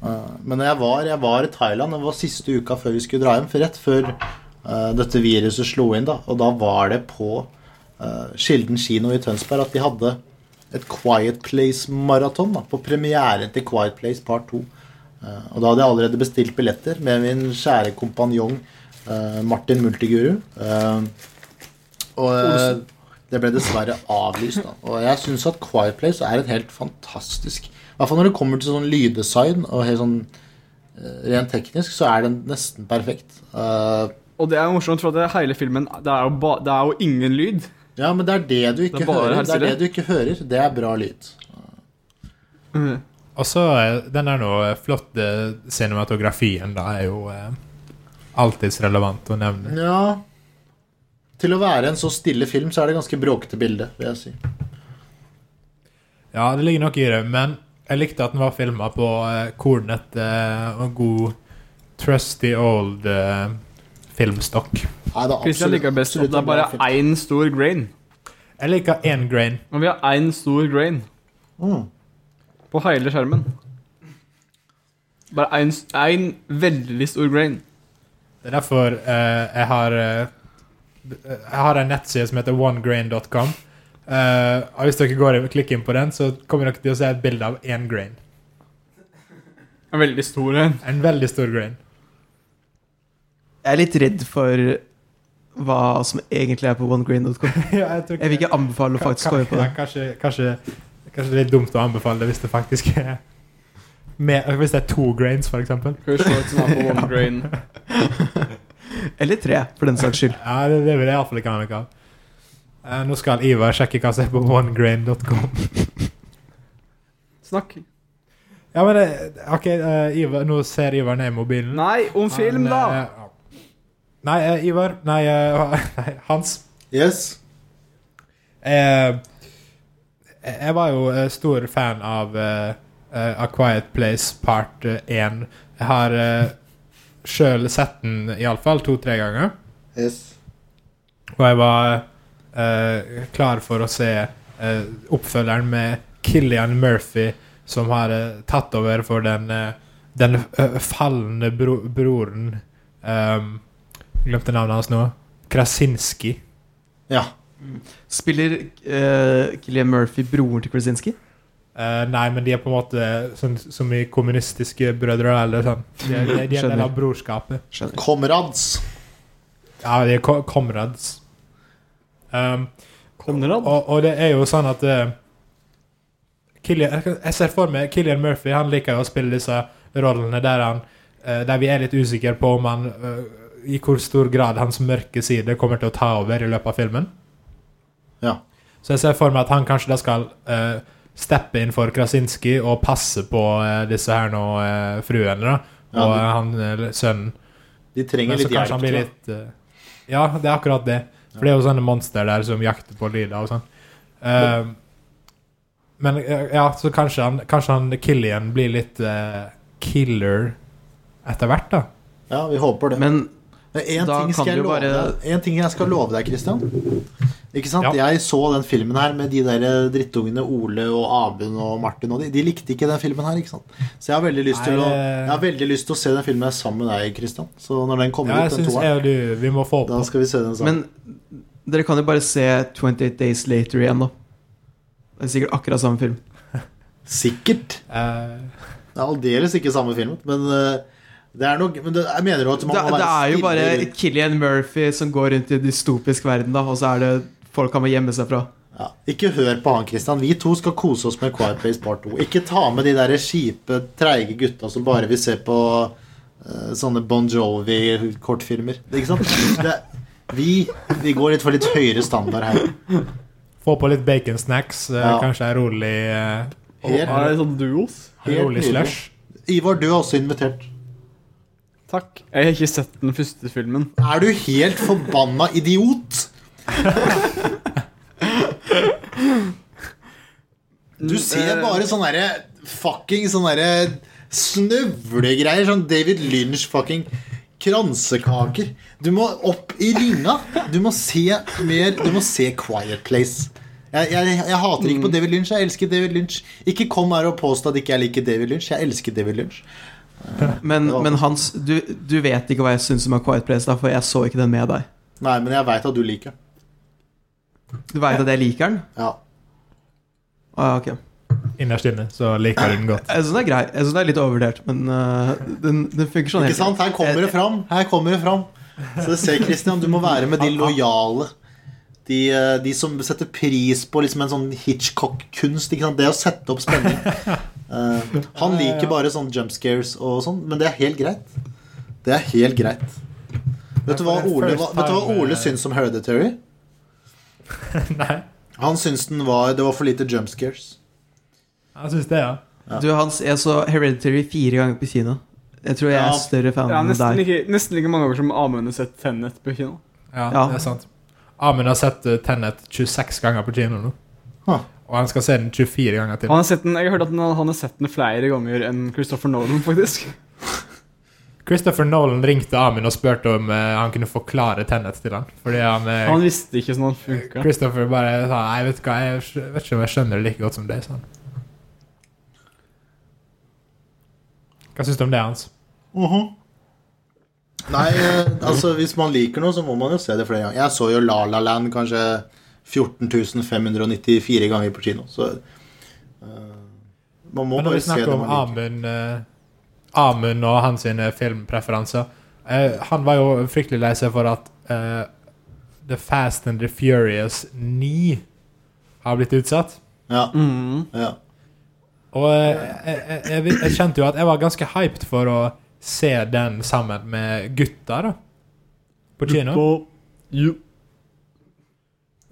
Uh, men jeg var, jeg var i Thailand, det var siste uka før vi skulle dra hjem. For rett før eh, dette viruset slo inn, da. Og da var det på Skilden kino i Tønsberg at de hadde et Quiet Place-maraton på premieren til Quiet Place Part 2. Eh, og da hadde jeg allerede bestilt billetter med min kjære kompanjong eh, Martin Multiguru. Eh, og eh, det ble dessverre avlyst. Da. Og jeg syns at Quiet Place er et helt fantastisk I hvert fall når det kommer til sånn lyddesign og helt sånn eh, rent teknisk, så er den nesten perfekt. Uh, Og det er morsomt, for at det hele filmen Det er jo, ba, det er jo ingen lyd. ja, men det er det du ikke Det er hører. Det er det du ikke hører. Det er bra lyd. Mm. Og så eh, den der nå flotte cinematografien, da, er jo eh, alltids relevant å nevne. Ja Til å være en så stille film, så er det ganske bråkete bilde, vil jeg si. Ja, det ligger noe i det, men jeg likte at den var filma på eh, kornete eh, og god trusty old eh, filmstokk. Nei, Christian liker best at det er en bare én stor grain. Jeg liker én grain. Og vi har én stor grain Mm. på hele skjermen. Bare én veldig stor grain. Det er derfor uh, jeg har eh, Jeg har en nettside som heter onegrain.com. Eh, og hvis dere går og klikker inn på den, så kommer dere til å se et bilde av én grain. En veldig stor en. En veldig stor grain. Jeg er litt redd for hva som egentlig er på onegrain.com. ja, jeg, Jeg vil ikke anbefale å faktisk gå inn på Ja, det. kanskje, kanskje, kanskje det er litt dumt å anbefale det hvis det faktisk er med, Hvis det er to grains, one grain. Eller tre, for den saks skyld. Ja, det, det vil jeg iallfall ikke ha noe av. Eh, nå skal Ivar sjekke hva som er på onegrain.com. Snakk. Ja, men OK, eh, Ivar, nå ser Ivar ned i mobilen. Nei, om film, Han, da! eh, nei, eh, Ivar Nei, eh, nei, Hans. Yes. Eh, jeg var jo eh, stor fan av eh, A Quiet Place Part 1. Jeg har uh, sjøl sett den iallfall to-tre ganger. yes. Og jeg var uh, klar for å se uh, oppfølgeren med Killian Murphy, som har uh, tatt over for den, eh, den eh, falne bro broren um, Glemte navnet hans nå. Krasinski. Ja. Spiller uh, Killian Murphy broren til Krasinski? Eh, nei, men de er på en måte sånn, som i kommunistiske brødre. Eller sånn. De, de, de er en del av brorskapet. Skjønner. Comrades. Ja, de er ko comrades. Um, Konrad? Og, og det er jo sånn at uh, Killian, jeg- ser for meg Killian Murphy Han liker jo å spille disse rollene der, han, uh, der vi er litt usikre på om han i hvor stor grad hans mørke side kommer til å ta over i løpet av filmen. Ja. Så jeg ser for meg at han kanskje da skal eh, steppe inn for Krasinski og passe på eh, disse her nå eh, fruene, da. Ja, Og de- eh, han sønnen. De trenger Men så litt hjelp. han blir litt uh, Ja, det er akkurat det. For det er jo sånne monster der som jakter på lyder og sånn. Uh, men ja, så kanskje han, kanskje han Killian blir litt uh, killer etter hvert, da. Ja, vi håper det. Men En ting, skal jeg du love bare- deg, en ting jeg skal love deg, Christian. Ikke sant? Ja. Jeg så den filmen her med de der drittungene Ole og Abund og Martin og de. De likte ikke den filmen her, ikke sant. Så jeg har veldig lyst, til, å, jeg har veldig lyst til å se den filmen her sammen med deg, Christian. Så når den kommer Ja, ut, den toeren, jeg og du Vi må få da skal vi se den sammen. Men dere kan jo bare se 28 Days Later igjen, da. Det er sikkert akkurat samme film. Sikkert. Eh, Det er aldeles ikke samme film, men eh, det er nok Men det, jeg mener jo at man Det, må det er jo bare rundt- Killian Murphy som går rundt i en dystopisk verden, da, og så er det folk han må gjemme seg fra. ja, Ikke hør på han, Christian. Vi to skal kose oss med Quiet Place Part 2. Ikke ta med de der kjipe, treige gutta som bare vil se på uh, sånne Bon Jovi-kortfilmer. Ikke sant? Det, vi, vi går litt for litt høyere standard her. få på litt baconsnacks. Uh, Ja. Kanskje en rolig uh, Helt, Er det sånn duos? rolig slush. Ivar, du er også invitert. Takk. Jeg har ikke sett den første filmen. Er du helt forbanna idiot? Du ser bare sånne derre fucking sånne derre snøvlegreier. Sånn David Lynch-fucking kransekaker. Du må opp i ringa. Du må se mer Du må se Quiet Place. Jeg, jeg, jeg hater ikke på David Lynch. Jeg elsker David Lynch. Ikke kom her og påstå at ikke jeg liker David Lynch. Jeg elsker David Lynch. Men, men Hans, du, du vet ikke hva jeg syns om A Quiet Place, da, for jeg så ikke den med deg. Nei, men jeg veit at du liker den. Du veit at jeg liker den? Ja. Ah, ok. Innerst inne så liker du den godt. Jeg syns den er grei. Jeg synes den er litt overvurdert, men uh, den, den funker sånn. Ikke sant? Her kommer det fram. Her kommer det fram. Så det ser Christian, du må være med de lojale. De, eh, de som setter pris på liksom en sånn Hitchcock-kunst. Det å sette opp spenning. Eh, han liker bare sånn jump scares og sånn, men det er helt greit. Det er helt greit. Vet du hva Ole, hva, vet du hva Ole syns om Hereditary? Nei, Han syns den var, det var for lite jump scares. Han syns det, ja. Ja. Du, Hans, jeg så Hereditary fire ganger på kino. Jeg tror jeg Ja. er større fan Ja, enn deg. like, nesten like mange ganger som Amund har sett Tenet på kino. Ja, Ja. det er sant. Amund har sett Tennet Tenet 26 ganger på kino nå. Huh. Og han skal se den 24 ganger til. Han har sett den, jeg har hørt at han, han har sett den flere ganger enn Christopher Nolan, faktisk. Christopher Nolan ringte Amin og spurte om uh, han kunne forklare Tenet til han. Fordi han, uh, Han visste ikke sånn han funka. Christopher bare sa Nei, vet du hva, jeg vet ikke om jeg skjønner det like godt som deg, sa han. Hva syns du om det, Hans? Mhm. Nei, eh, altså hvis man liker noe, så må man jo se det flere ganger. Jeg så jo La La Land kanskje 14 594 ganger på kino, så uh, Man må Men når vi snakker om. Amund eh, Amund og hans sine filmpreferanser uh, Han var jo fryktelig lei seg for at uh, The Fast and the Furious 9 har blitt utsatt. Ja, Mm. ja. Og eh, jeg, jeg, jeg, jeg kjente jo at jeg var ganske hyped for å se den sammen med gutta, da. På kino. Jo.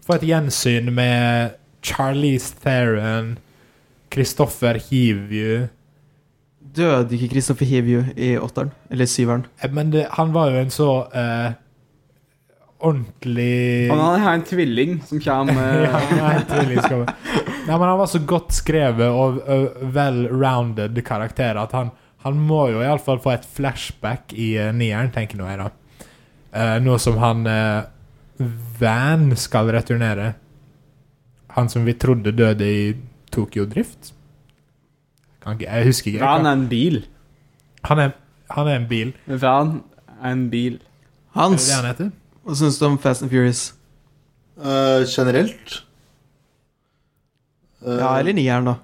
Få et gjensyn med Charlize Theron, Christopher Hivju Døde ikke Christopher Hivju i åtteren? Eller syveren? Eh, Men det, han var jo en så uh, ordentlig Han har en tvilling som kommer ja, han er en tvillingskapper. Nei, men han var så godt skrevet og uh, well-rounded karakter at han, han må jo iallfall få et flashback i uh, nieren, tenker nå jeg, da. Uh, nå som han eh, Van skal returnere. Han som vi trodde døde i Tokyo Drift. Kan ikke, jeg husker ikke. Van er en bil. Han er, han er en bil. Van er en bil. Er det Hans, det han hva syns du om Fast and Furious? Uh, generelt Uh, Ja, eller nieren, da.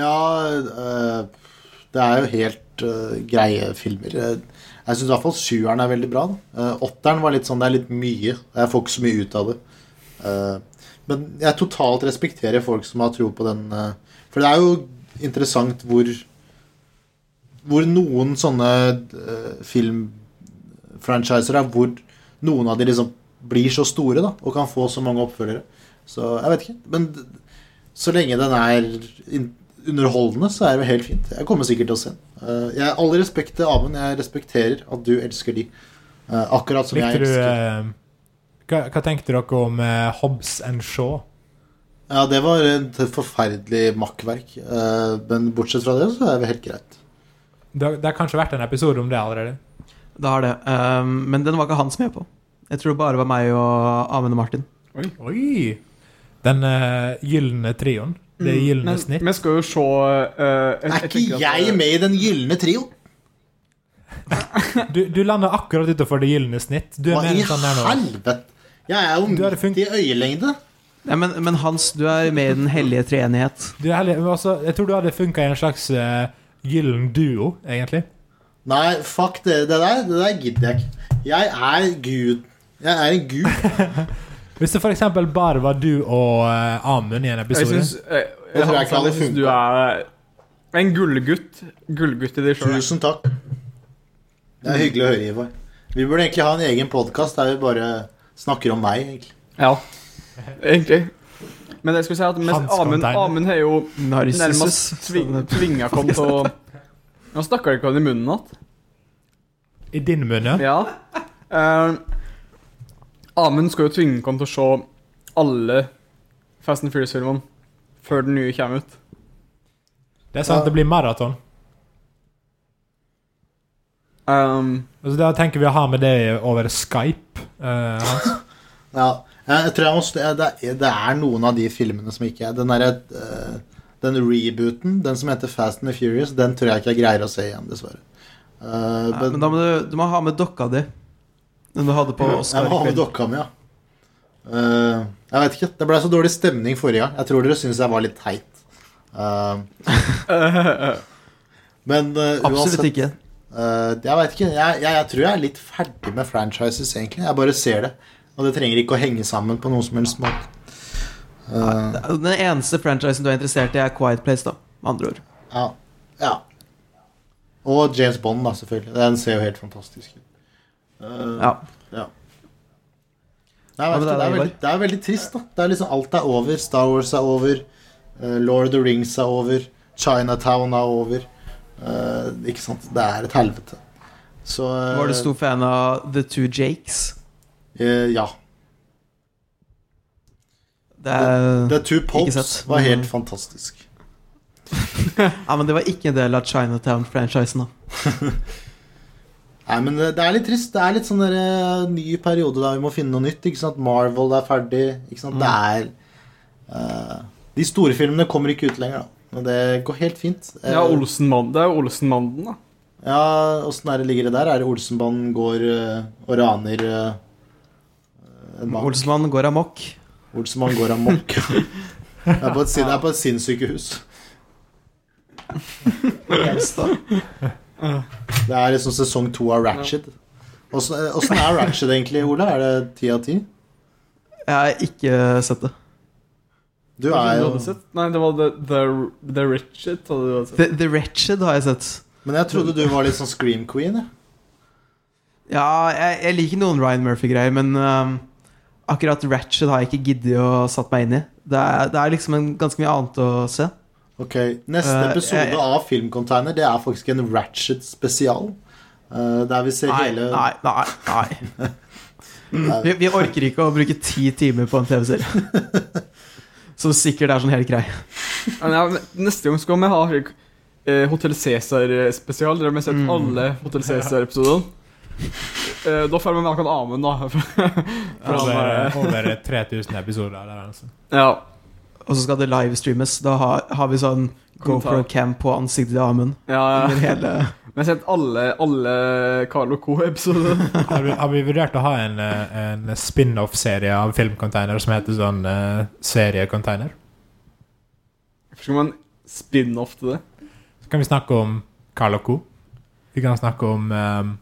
Ja, uh, det er jo helt greie filmer. Jeg syns i hvert fall sjueren er veldig bra. da. Eh, åtteren var litt sånn, det er litt mye. Jeg får ikke så mye ut av det. Eh, men jeg totalt respekterer folk som har tro på den. eh, for det er jo interessant hvor Hvor noen sånne filmfranchiser er hvor noen av de liksom blir så store da, og kan få så mange oppfølgere. Så jeg vet ikke. Men så lenge den er underholdende, så er det helt fint. Jeg kommer sikkert til å se den. Uh, jeg har all respekt til Amund. Jeg respekterer at du elsker de. Uh, akkurat som Likte jeg du elsker. eh, hva, hva tenkte dere om Hobbs and Shaw? Ja, det var et forferdelig makkverk. Uh, men bortsett fra det, så er det helt greit. Det, det har kanskje vært en episode om det allerede? Det har det. Um, men den var ikke Hans med på. Jeg tror det bare var meg og Amund og Martin. Oi! Den uh, gylne trioen. Det Mm, gylne Men snitt. vi skal jo se uh, jeg- Er ikke jeg, jeg eh, med i den gylne trio? Du, du lander akkurat utenfor det gylne snitt. Du er Hva i sånn der nå. helvete? Jeg er jo midt i øyelengde. Ja, men, men Hans, du er med i Den hellige treenighet. Du er men altså, jeg tror du hadde funka i en slags uh, gyllen duo, egentlig. Nei, fuck det. Det der, det der gidder jeg ikke. Jeg er Gud. Jeg er en gud. Hvis det f.eks. bare var du og uh, Amund i en Jeg episode syns jeg, jeg, jeg hadde jeg synes du er en gullgutt. Gullgutt i deg sjøl. Tusen takk. Det er hyggelig å høre, Ivar. Vi burde egentlig ha en egen podkast der vi bare snakker om meg, egentlig. Ja, egentlig. Men det skal si at mens Amund. Amund har jo nærmest tving, tvinga kom til å Nå snakker jeg ikke om i munnen igjen. I din munn, ja. Ja. Eh, Amund skal jo tvinge oss til å se alle Fast and Furious-filmene før den nye kommer ut. Det er sant, det blir maraton. Um, Altså, da tenker vi å ha med det over Skype. Uh, Hans. Ja, jeg tror jeg må det, er, det er noen av de filmene som ikke er Den derre eh, Den rebooten, den som heter Fast and the Furious, den tror jeg ikke jeg greier å se igjen, dessverre. Uh, Ja, men, men da må du, du må ha med dokka di. Den du hadde på Oscar. må ha med dokka mi, ja. Uh, jeg vet ikke. Det ble så dårlig stemning forrige gang. Jeg tror dere syns jeg var litt teit. Uh, men eh, Absolutt ikke. Jeg vet ikke. Jeg, jeg, jeg tror jeg er litt ferdig med franchises, egentlig. Jeg bare ser det. Og det trenger ikke å henge sammen på noen som helst måte. Den eneste franchisen du er interessert i, er Quiet Place, da. Med andre ord. Ja. ja. Og James Bond, da, selvfølgelig. Den ser jo helt fantastisk ut. Eh, Ja. Nei, vet med ikke, det, er veldig, det er veldig trist, da. Det er liksom Alt er over. Star Wars er over. Uh, Lord of the Rings er over. Chinatown er over. Uh, ikke sant? Det er et helvete. Så uh, Var du stor fan av The Two Jakes? Ja. Det er The Two Ikke Popes var helt Mm. fantastisk. Ja, men det var ikke en del av Chinatown-franchisen, da. Nei, men det det er litt trist. Det er litt sånn der, eh, ny periode der vi må finne noe nytt. Ikke sant? Marvel er ferdig. Ikke sant? Det er uh, De store filmene kommer ikke ut lenger, da. Men det går helt fint. Eh, Ja, Olsenmann. Det er jo Olsenmannen, da. Ja, åssen er det ligger det der? Er det Olsenbanden går uh, og raner uh, en bank? Olsmann går amok. Olsenmannen går amok. Det er på et, det er på et sinnssykehus. Det er liksom sesong to av Ratchet. Åssen er Ratchet egentlig, Ola? Er det ti av ti? Jeg har ikke sett det. Du er jo? Nei, det var The, the, the Ratchet Hadde du sett. The, The Ratchet har jeg sett. Men jeg trodde du var litt sånn Scream Queen. jeg. Ja, jeg, jeg liker noen Ryan Murphy-greier, men um, akkurat Ratched har jeg ikke giddet å satt meg inn i. Det er, det er liksom en, ganske mye annet å se. Ok, Neste Eh, episode uh, av Filmcontainer Det er faktisk en Ratchet spesial. Uh, der vi ser Nei, hele nei, nei. nei. Vi, vi orker ikke å bruke ti timer på en TV-serie. Som sikkert er sånn helt grei. Ja, neste gang skal vi ha eh, Hotell Cæsar-spesial, der vi har sett Mm. alle Hotell Cæsar-episodene. Uh, da får vi med Amund, da. For han Over, er- over 3000 episoder der, altså. ja. Og så skal det livestreames. Da har, har vi sånn. GoPro-cam på ansiktet til Amund. ja, ja. hele Vi har sett alle, alle Carlo Co-episoder. Har vi, har vi vurdert å ha en, en spin-off-serie av Filmcontainer som heter sånn uh, Seriecontainer? Skal man spin-off til det? Så kan vi snakke om Carl og Co. Vi kan snakke om um,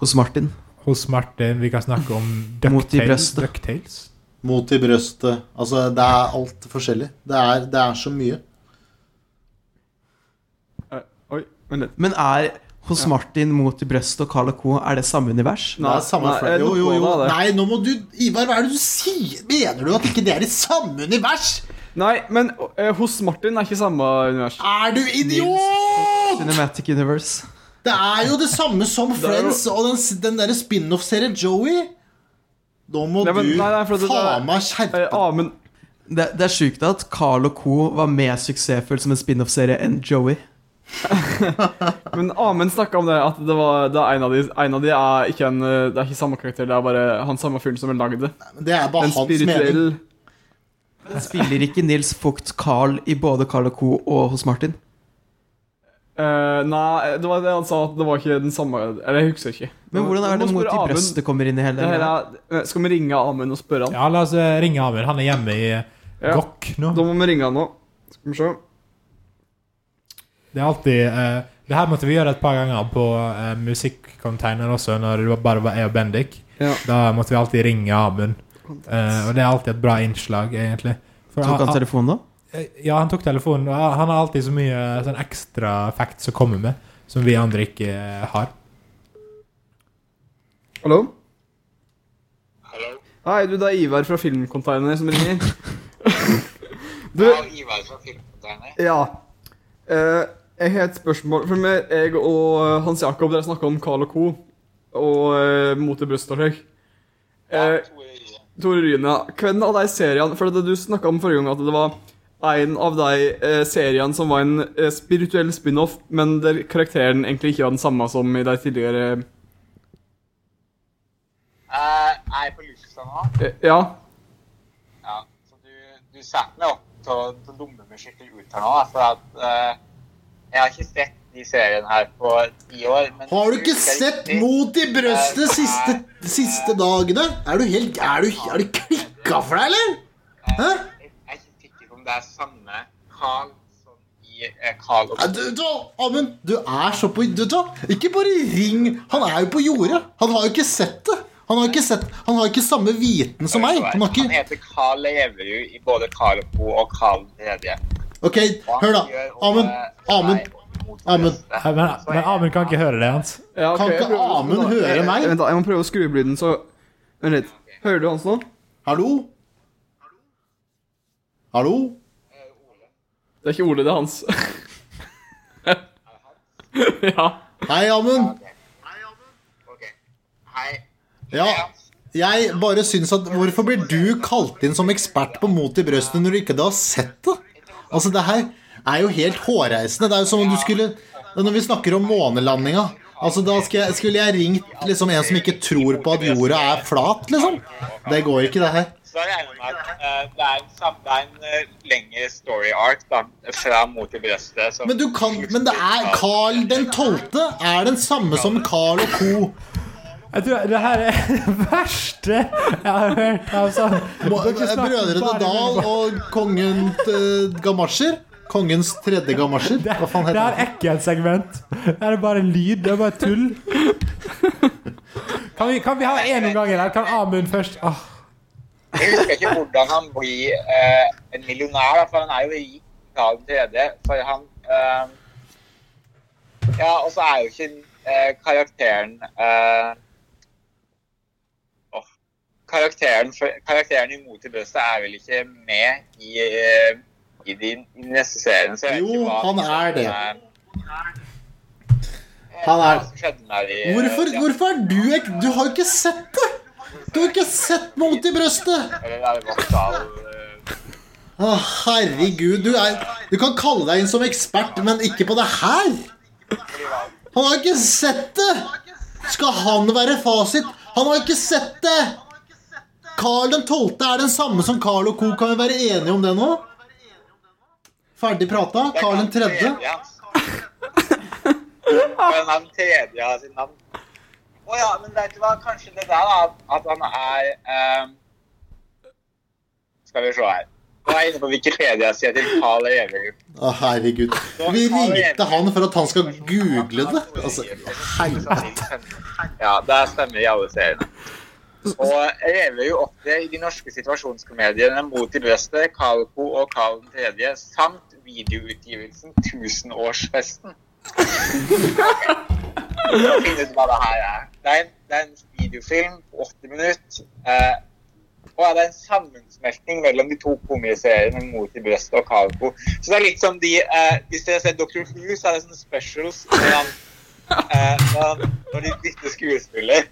hos Martin. hos Martin. Vi kan snakke om Ducktales. Mot i brøstet. Altså, det er alt forskjellig. Det er, det er så mye. Oi, men. Men er hos Ja. Martin mot i brøstet og Carl og Co. Er det samme univers? Det er samme nei, Jo, jo, jo. det. Nei, nå må du Ivar, hva er det du sier? Mener du at ikke det er i samme univers? Nei, men uh, hos Martin er ikke samme univers. Er du idiot?! Cinematic Universe. Det er jo det samme som Friends og den, den derre spin-off-serien Joey. Nå må Nei, men- du nei, nei, det- faen meg skjerpe deg. Amund Det, det er sjukt at Carl og Co. var mer suksessfull som en spin-off-serie enn Joey. Men Amund snakka om det, at det var det er en, av de, en av de er ikke en eh, Det er ikke samme karakter, det er bare han samme fyren som har lagd det. Det er bare En hans mening. Spiller ikke Nils Fugt Carl i både Carl og Co. og hos Martin? Eh, Nei, det var det han sa, at det var ikke den samme Eller jeg husker ikke. Men hvordan er det mot i brøstet kommer inn i hele Det her er, skal vi ringe Amund og spørre han? Ja, la oss eh, ringe Amund. Han er hjemme i eh, Ja. Gokk nå. Da må vi ringe han nå. Skal vi se. Det er alltid uh, Det her måtte vi gjøre et par ganger på uh, Musikcontainer også, når det bare var jeg og Bendik. Ja. Da måtte vi alltid ringe Amund. Uh, og det er alltid et bra innslag, egentlig. For Tok han- telefonen da? Eh, Ja, han tok telefonen. og Han har alltid så mye eh, sånn ekstra facts å komme med, som vi andre ikke eh, har. Hallo? Hallo? Hei, du, det er Ivar fra Filmcontainer som ringer. du, Ja, Ivar fra Filmcontainer. ja. Eh, jeg har et spørsmål. For meg, jeg og Hans Jakob dere snakka om Carl og Co. Og uh, Mot i brystet og slik. Ja, Eh, Rye. Tore Ryen, ja. Hvem av de seriene For det du snakka om forrige gang at det var en av de eh, seriene som var en eh, spirituell spin-off, men der karakteren egentlig ikke var den samme som i de tidligere Eh, er jeg på lufta nå? eh, Ja. Ja. Så du, du setter meg opp til å, dumme meg skikkelig ut her nå, da, for at eh, jeg har ikke sett de seriene her på ti år. Men Har du ikke sett riktig, Mot i brøstet siste, siste dagene? Er du helt Er du, er du klikka for deg, eller? eh, Hæ? Jeg jeg er ikke sikker på om det er samme Carl som i eh, Carl og Ja, Du, du, Amund, du er så på du, du, Ikke bare ring. Han er jo på jordet. Han har jo ikke sett det. Han har ikke sett Han har ikke samme viten som meg. Han ikke... Han heter Carl Leverud i både Carl og og Carl tredje. Ok, hør, da. Amund. eh, Amund. Amund. Men, men Amund kan ikke høre det, Hans. Ja, okay, Kan ikke Amund høre meg? Vent da, jeg må prøve å skru opp lyden, så Vent litt. Hører du Hans nå? Hallo? Hallo? Det er ikke Ole, det er Hans. ja. Hei, Amund. Hei. Ja, jeg bare syns at Hvorfor blir du kalt inn som ekspert på Mot i brøstet når du ikke har sett det? Altså, det her er jo helt hårreisende. Det er jo som om du skulle Når vi snakker om månelandinga Altså, da jeg, skulle jeg ringt liksom en som ikke tror på at jorda er flat, liksom? Det går ikke, det her. Så da regner jeg med at uh, det er en, sam- det er en eh, lengre story arc da, fra mot i brøstet. Men du kan Men det er Carl den tolvte er den samme som Carl og co. Jeg tror det her er det verste jeg har hørt Dere snakker Brødrene Dal og kongen uh, Gamasjer. Kongens tredje gamasjer. Hva faen Det heter det? er ikke et segment. Det er bare lyd. Det er bare tull. Kan vi, kan vi ha én om gangen? her? Kan Amund først? Åh, Jeg husker ikke hvordan han blir eh, en millionær, for han er jo rik Karl 3., for han eh, Ja, og så er jo ikke eh, karakteren eh, åh, karakteren, for, karakteren i Mot i brøstet er vel ikke med i, eh, i de i den neste serien, Jo, ikke han er det. eh, Han er- der i, Hvorfor, hvorfor er du ek- Du har jo ikke sett det! Du har ikke sett Mot i brøstet! Eller er det Vokal eh, Å, herregud. Du, er, du kan kalle deg inn som ekspert, men ikke på det her! Han har ikke sett det! Skal han være fasit? Han har ikke sett det! Karl den 12. er den samme som Carl og co. Kan vi være enige om det nå? Ferdig prata? Carl er Karl den ikke han tredje? hans. Men han tredje har sitt navn. Å ja, men vet du hva, kanskje det der da, at han er ehm, Skal vi se her. Nå er jeg inne på Wikipedia-sida til Carl Everud. Å, herregud. Vi ringte han for at han skal google det. Altså, helvete. Ja, det stemmer i alle seriene. Og Reverud opptrer i de norske situasjonskomediene Mot i brøstet, Kalko og Karl 3., samt videoutgivelsen Tusenårsfesten. For må finne ut hva det her er. Det er en, det er en videofilm på 80 minutter. Eh, og det er en sammensmelting mellom de to komiseriene Mot i brøstet og Carl Så det er litt som de eh, Hvis dere har sett Dr. Who, så er det sånne specials når, han, eh, når, når de bytter skuespiller.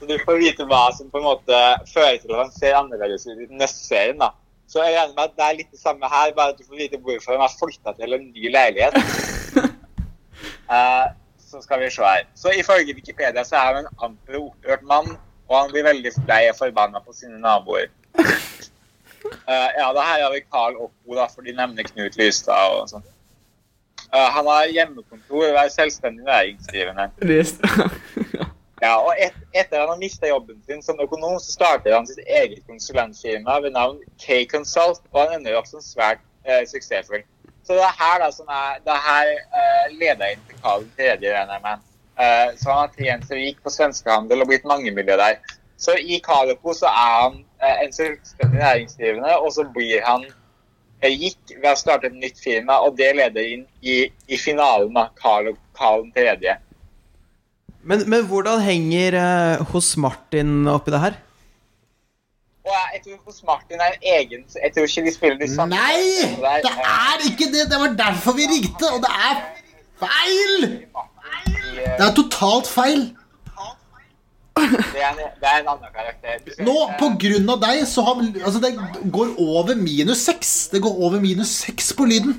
Så du får vite hva som på en måte fører til at han ser annerledes ut i den neste serien. da. Så jeg regner med at det er litt det samme her, bare at du får vite hvorfor han har flytta til en ny leilighet. Eh, så skal vi se her. Så ifølge Wikipedia så er han en amper og opprørt mann, og han blir veldig lei og forbanna på sine naboer. Uh, ja, det her har vi Carl Oppo, da, for de nevner Knut Lystad og sånn. Uh, han har hjemmekontor og er selvstendig næringsdrivende. Ja, og et, etter han har mista jobben sin som økonom, så starter han sitt eget konsulentfirma ved navn K-Consult, og han ender opp som svært uh, suksessfull. Så det er her da som er, det er her uh, leder inn til Karl 3., regner jeg. Eh, så han har trent seg rik på svenskehandel og blitt mangemilliardær. Så i Carloco så er han uh, en selvstendig næringsdrivende, og så blir han gikk, ved å starte et nytt firma, og det leder inn i, i finalen av Carl, Carl 3. Men, men hvordan henger hos Martin oppi det her? Og jeg, tror hos Martin er en egen Jeg tror ikke de spiller de samme Nei! Det er, ikke det! Det var derfor vi ringte, og det er feil! Det er totalt feil. det, er en, det er en annen karakter. Nå, på grunn av deg, så har Altså, det går over minus seks. Det går over minus seks på lyden.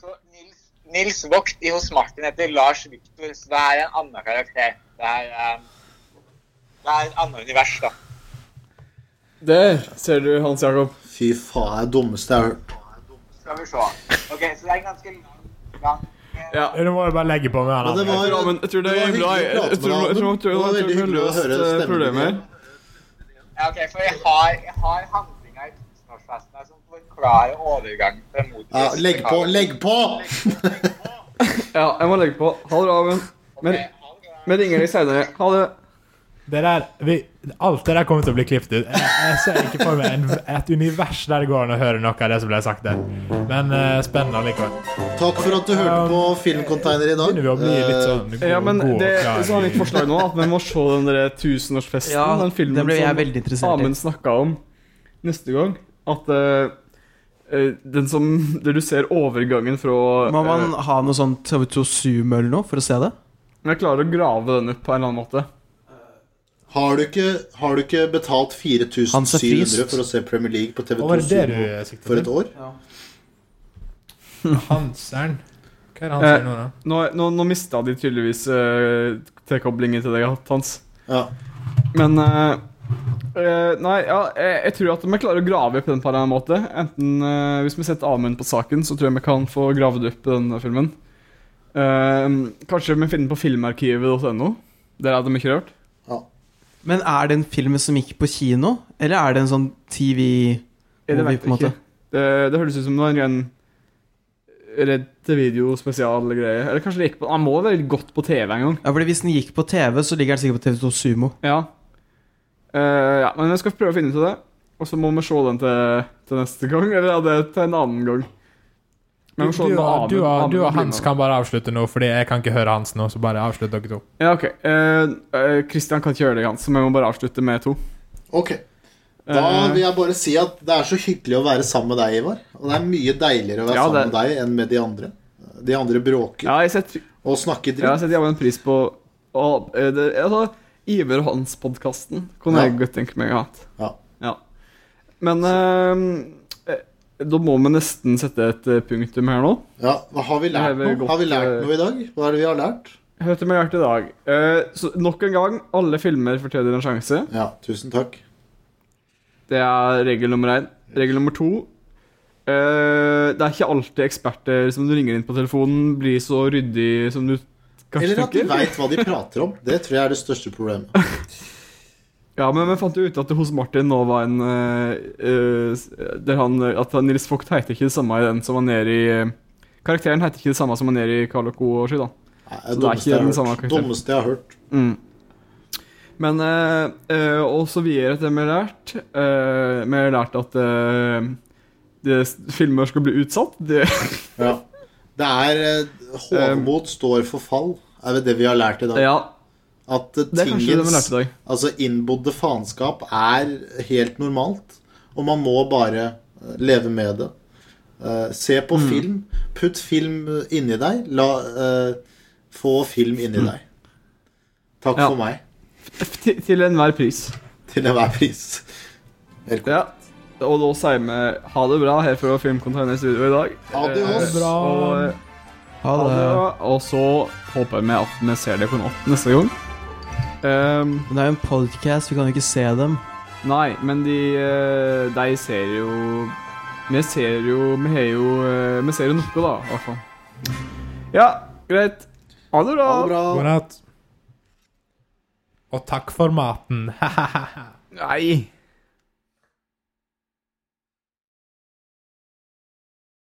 så Nils, Nils Vogt i hos Martin heter Lars Victor, så det er en annen karakter. Det er, um, det er et annet univers, da. Der ser du Hans Jakob. Fy faen, det er det dummeste jeg har hørt. Skal vi se. Ok, så det er ganske langt lang Ja. Nå må jo bare legge på med Og det var, Ja, men jeg tror det var er hyggelig å prate tror- med deg, Det var veldig hyggelig å høre eh, stemmen din. Ja, ok, for jeg har, jeg har handlinga i tusenårsfesten som forklarer overgangen fra mot Ja, legg på, legg på! Ja, jeg må legge på. Ha det bra, Amund. Men vi ringer deg senere. Ha det. Det der, vi, alt det der kommer til å bli klippet ut. Jeg, jeg ser ikke for meg en, et univers der det går an å høre noe av det som ble sagt der. Men uh, spennende likevel. Takk for at du hørte på Filmcontainer i dag. Begynner vi å bli litt sånn god, Ja, men god det klar så har vi forslag nå, at vi må se den der tusenårsfesten. Ja, den filmen det ble jeg som veldig interessert. Amund snakka om neste gang. At eh, eh, den som Der du ser overgangen fra Må man uh, ha noe sånn TV2 Zoom eller noe for å se det? Jeg klarer å grave den opp på en eller annen måte. Har du ikke, har du ikke betalt er 4700 for å se Premier League på TV2 var det det Sumo du siktet for et år? år? Hanseren. Hva er det han Eh, sier nå, da? Nå, nå, nå mista de tydeligvis uh, tilkoblingen til deg, Hans. Ja. Men eh, eh, Nei, ja, jeg, jeg tror at vi klarer å grave opp den på en måte. Enten eh, Hvis vi setter Amund på saken, så tror jeg vi kan få gravd opp denne filmen. Eh, kanskje vi finner den på filmarkivet.no. Der hadde vi ikke rørt. Men er det en film som gikk på kino, eller er det en sånn TV Det vet jeg ikke. Det, det høres ut som det var en redd til video-spesial-greie. Eller kanskje det gikk på Han må være godt på TV en gang. Ja, fordi Hvis den gikk på TV, så ligger den sikkert på TV2 Sumo. Ja. Uh, ja, men jeg skal prøve å finne ut av det. Og så må vi se den til, til neste gang. Eller ja, det til en annen gang. Men Du, du, og- du, og- du og Hans kan bare avslutte nå, fordi jeg kan ikke høre Hans nå. Så bare avslutt dere to. Ja, OK. Kristian uh, Christian kan ikke gjøre det, Hans, så vi må bare avslutte med to. Ok. Da Eh, vil jeg bare si at det er så hyggelig å være sammen med deg, Ivar. Og det er mye deiligere å være Ja, sammen det- med deg enn med de andre. De andre bråker ja, setter, og snakker dritt. ja, jeg setter jævla en pris på og, eh, det, altså, Iver og Hans-podkasten kunne Ja. jeg godt tenke meg å ha. Ja. Men eh, eh, da må vi nesten sette et eh, punktum her nå. Ja, hva Har vi lært vi noe? Har vi lært eh, noe i dag? Hva er det vi har lært? Hørte meg lært i dag. Eh, så nok en gang, alle filmer fortjener en sjanse. Ja, tusen takk. Det er regel nummer én. Regel nummer to eh, Det er ikke alltid eksperter som du ringer inn på telefonen, blir så ryddig som du kanskje Eller at de tenker. veit hva de prater om. Det tror jeg er det største problemet. Ja, men vi fant jo ut at det hos Martin nå var en uh, der han, At Nils Vogt heter ikke det samme i den som var nede i eh, Karakteren heter ikke det samme som han er i Carl Co. og Sky, da. Nei, Så det er ikke den samme karakteren. Dummeste jeg har hørt. Mm. Men uh, uh, Og så videre etter det vi har lært. uh, vi har lært at det, filmer skal bli utsatt. Det, Ja. Det er Hovmod står for fall, er det det vi har lært i dag. ja, At det det tingens. Altså innbodde faenskap er helt normalt, og man må bare eh, leve med det. Uh, se på Mm. film. Putt film inni deg. La, uh, få film inni deg. Takk Mm. Ja. for meg. Til, til enhver pris. Til enhver pris. Velkommen. Ja. Og da sier vi ha det bra her fra Filmcontainer Studio i dag. Adios. Eh, Og, Ha ha det det. bra. og så håper vi at vi ser dere på natt neste gang. Ehm, Men det er jo en podcast, vi kan jo ikke se dem. nei, men de, eh, de ser jo Vi ser jo Vi har jo eh, Vi ser jo noe, da, i hvert fall. Ja, greit. Ha det bra. Ha det bra. God natt. Og takk for maten. Nei.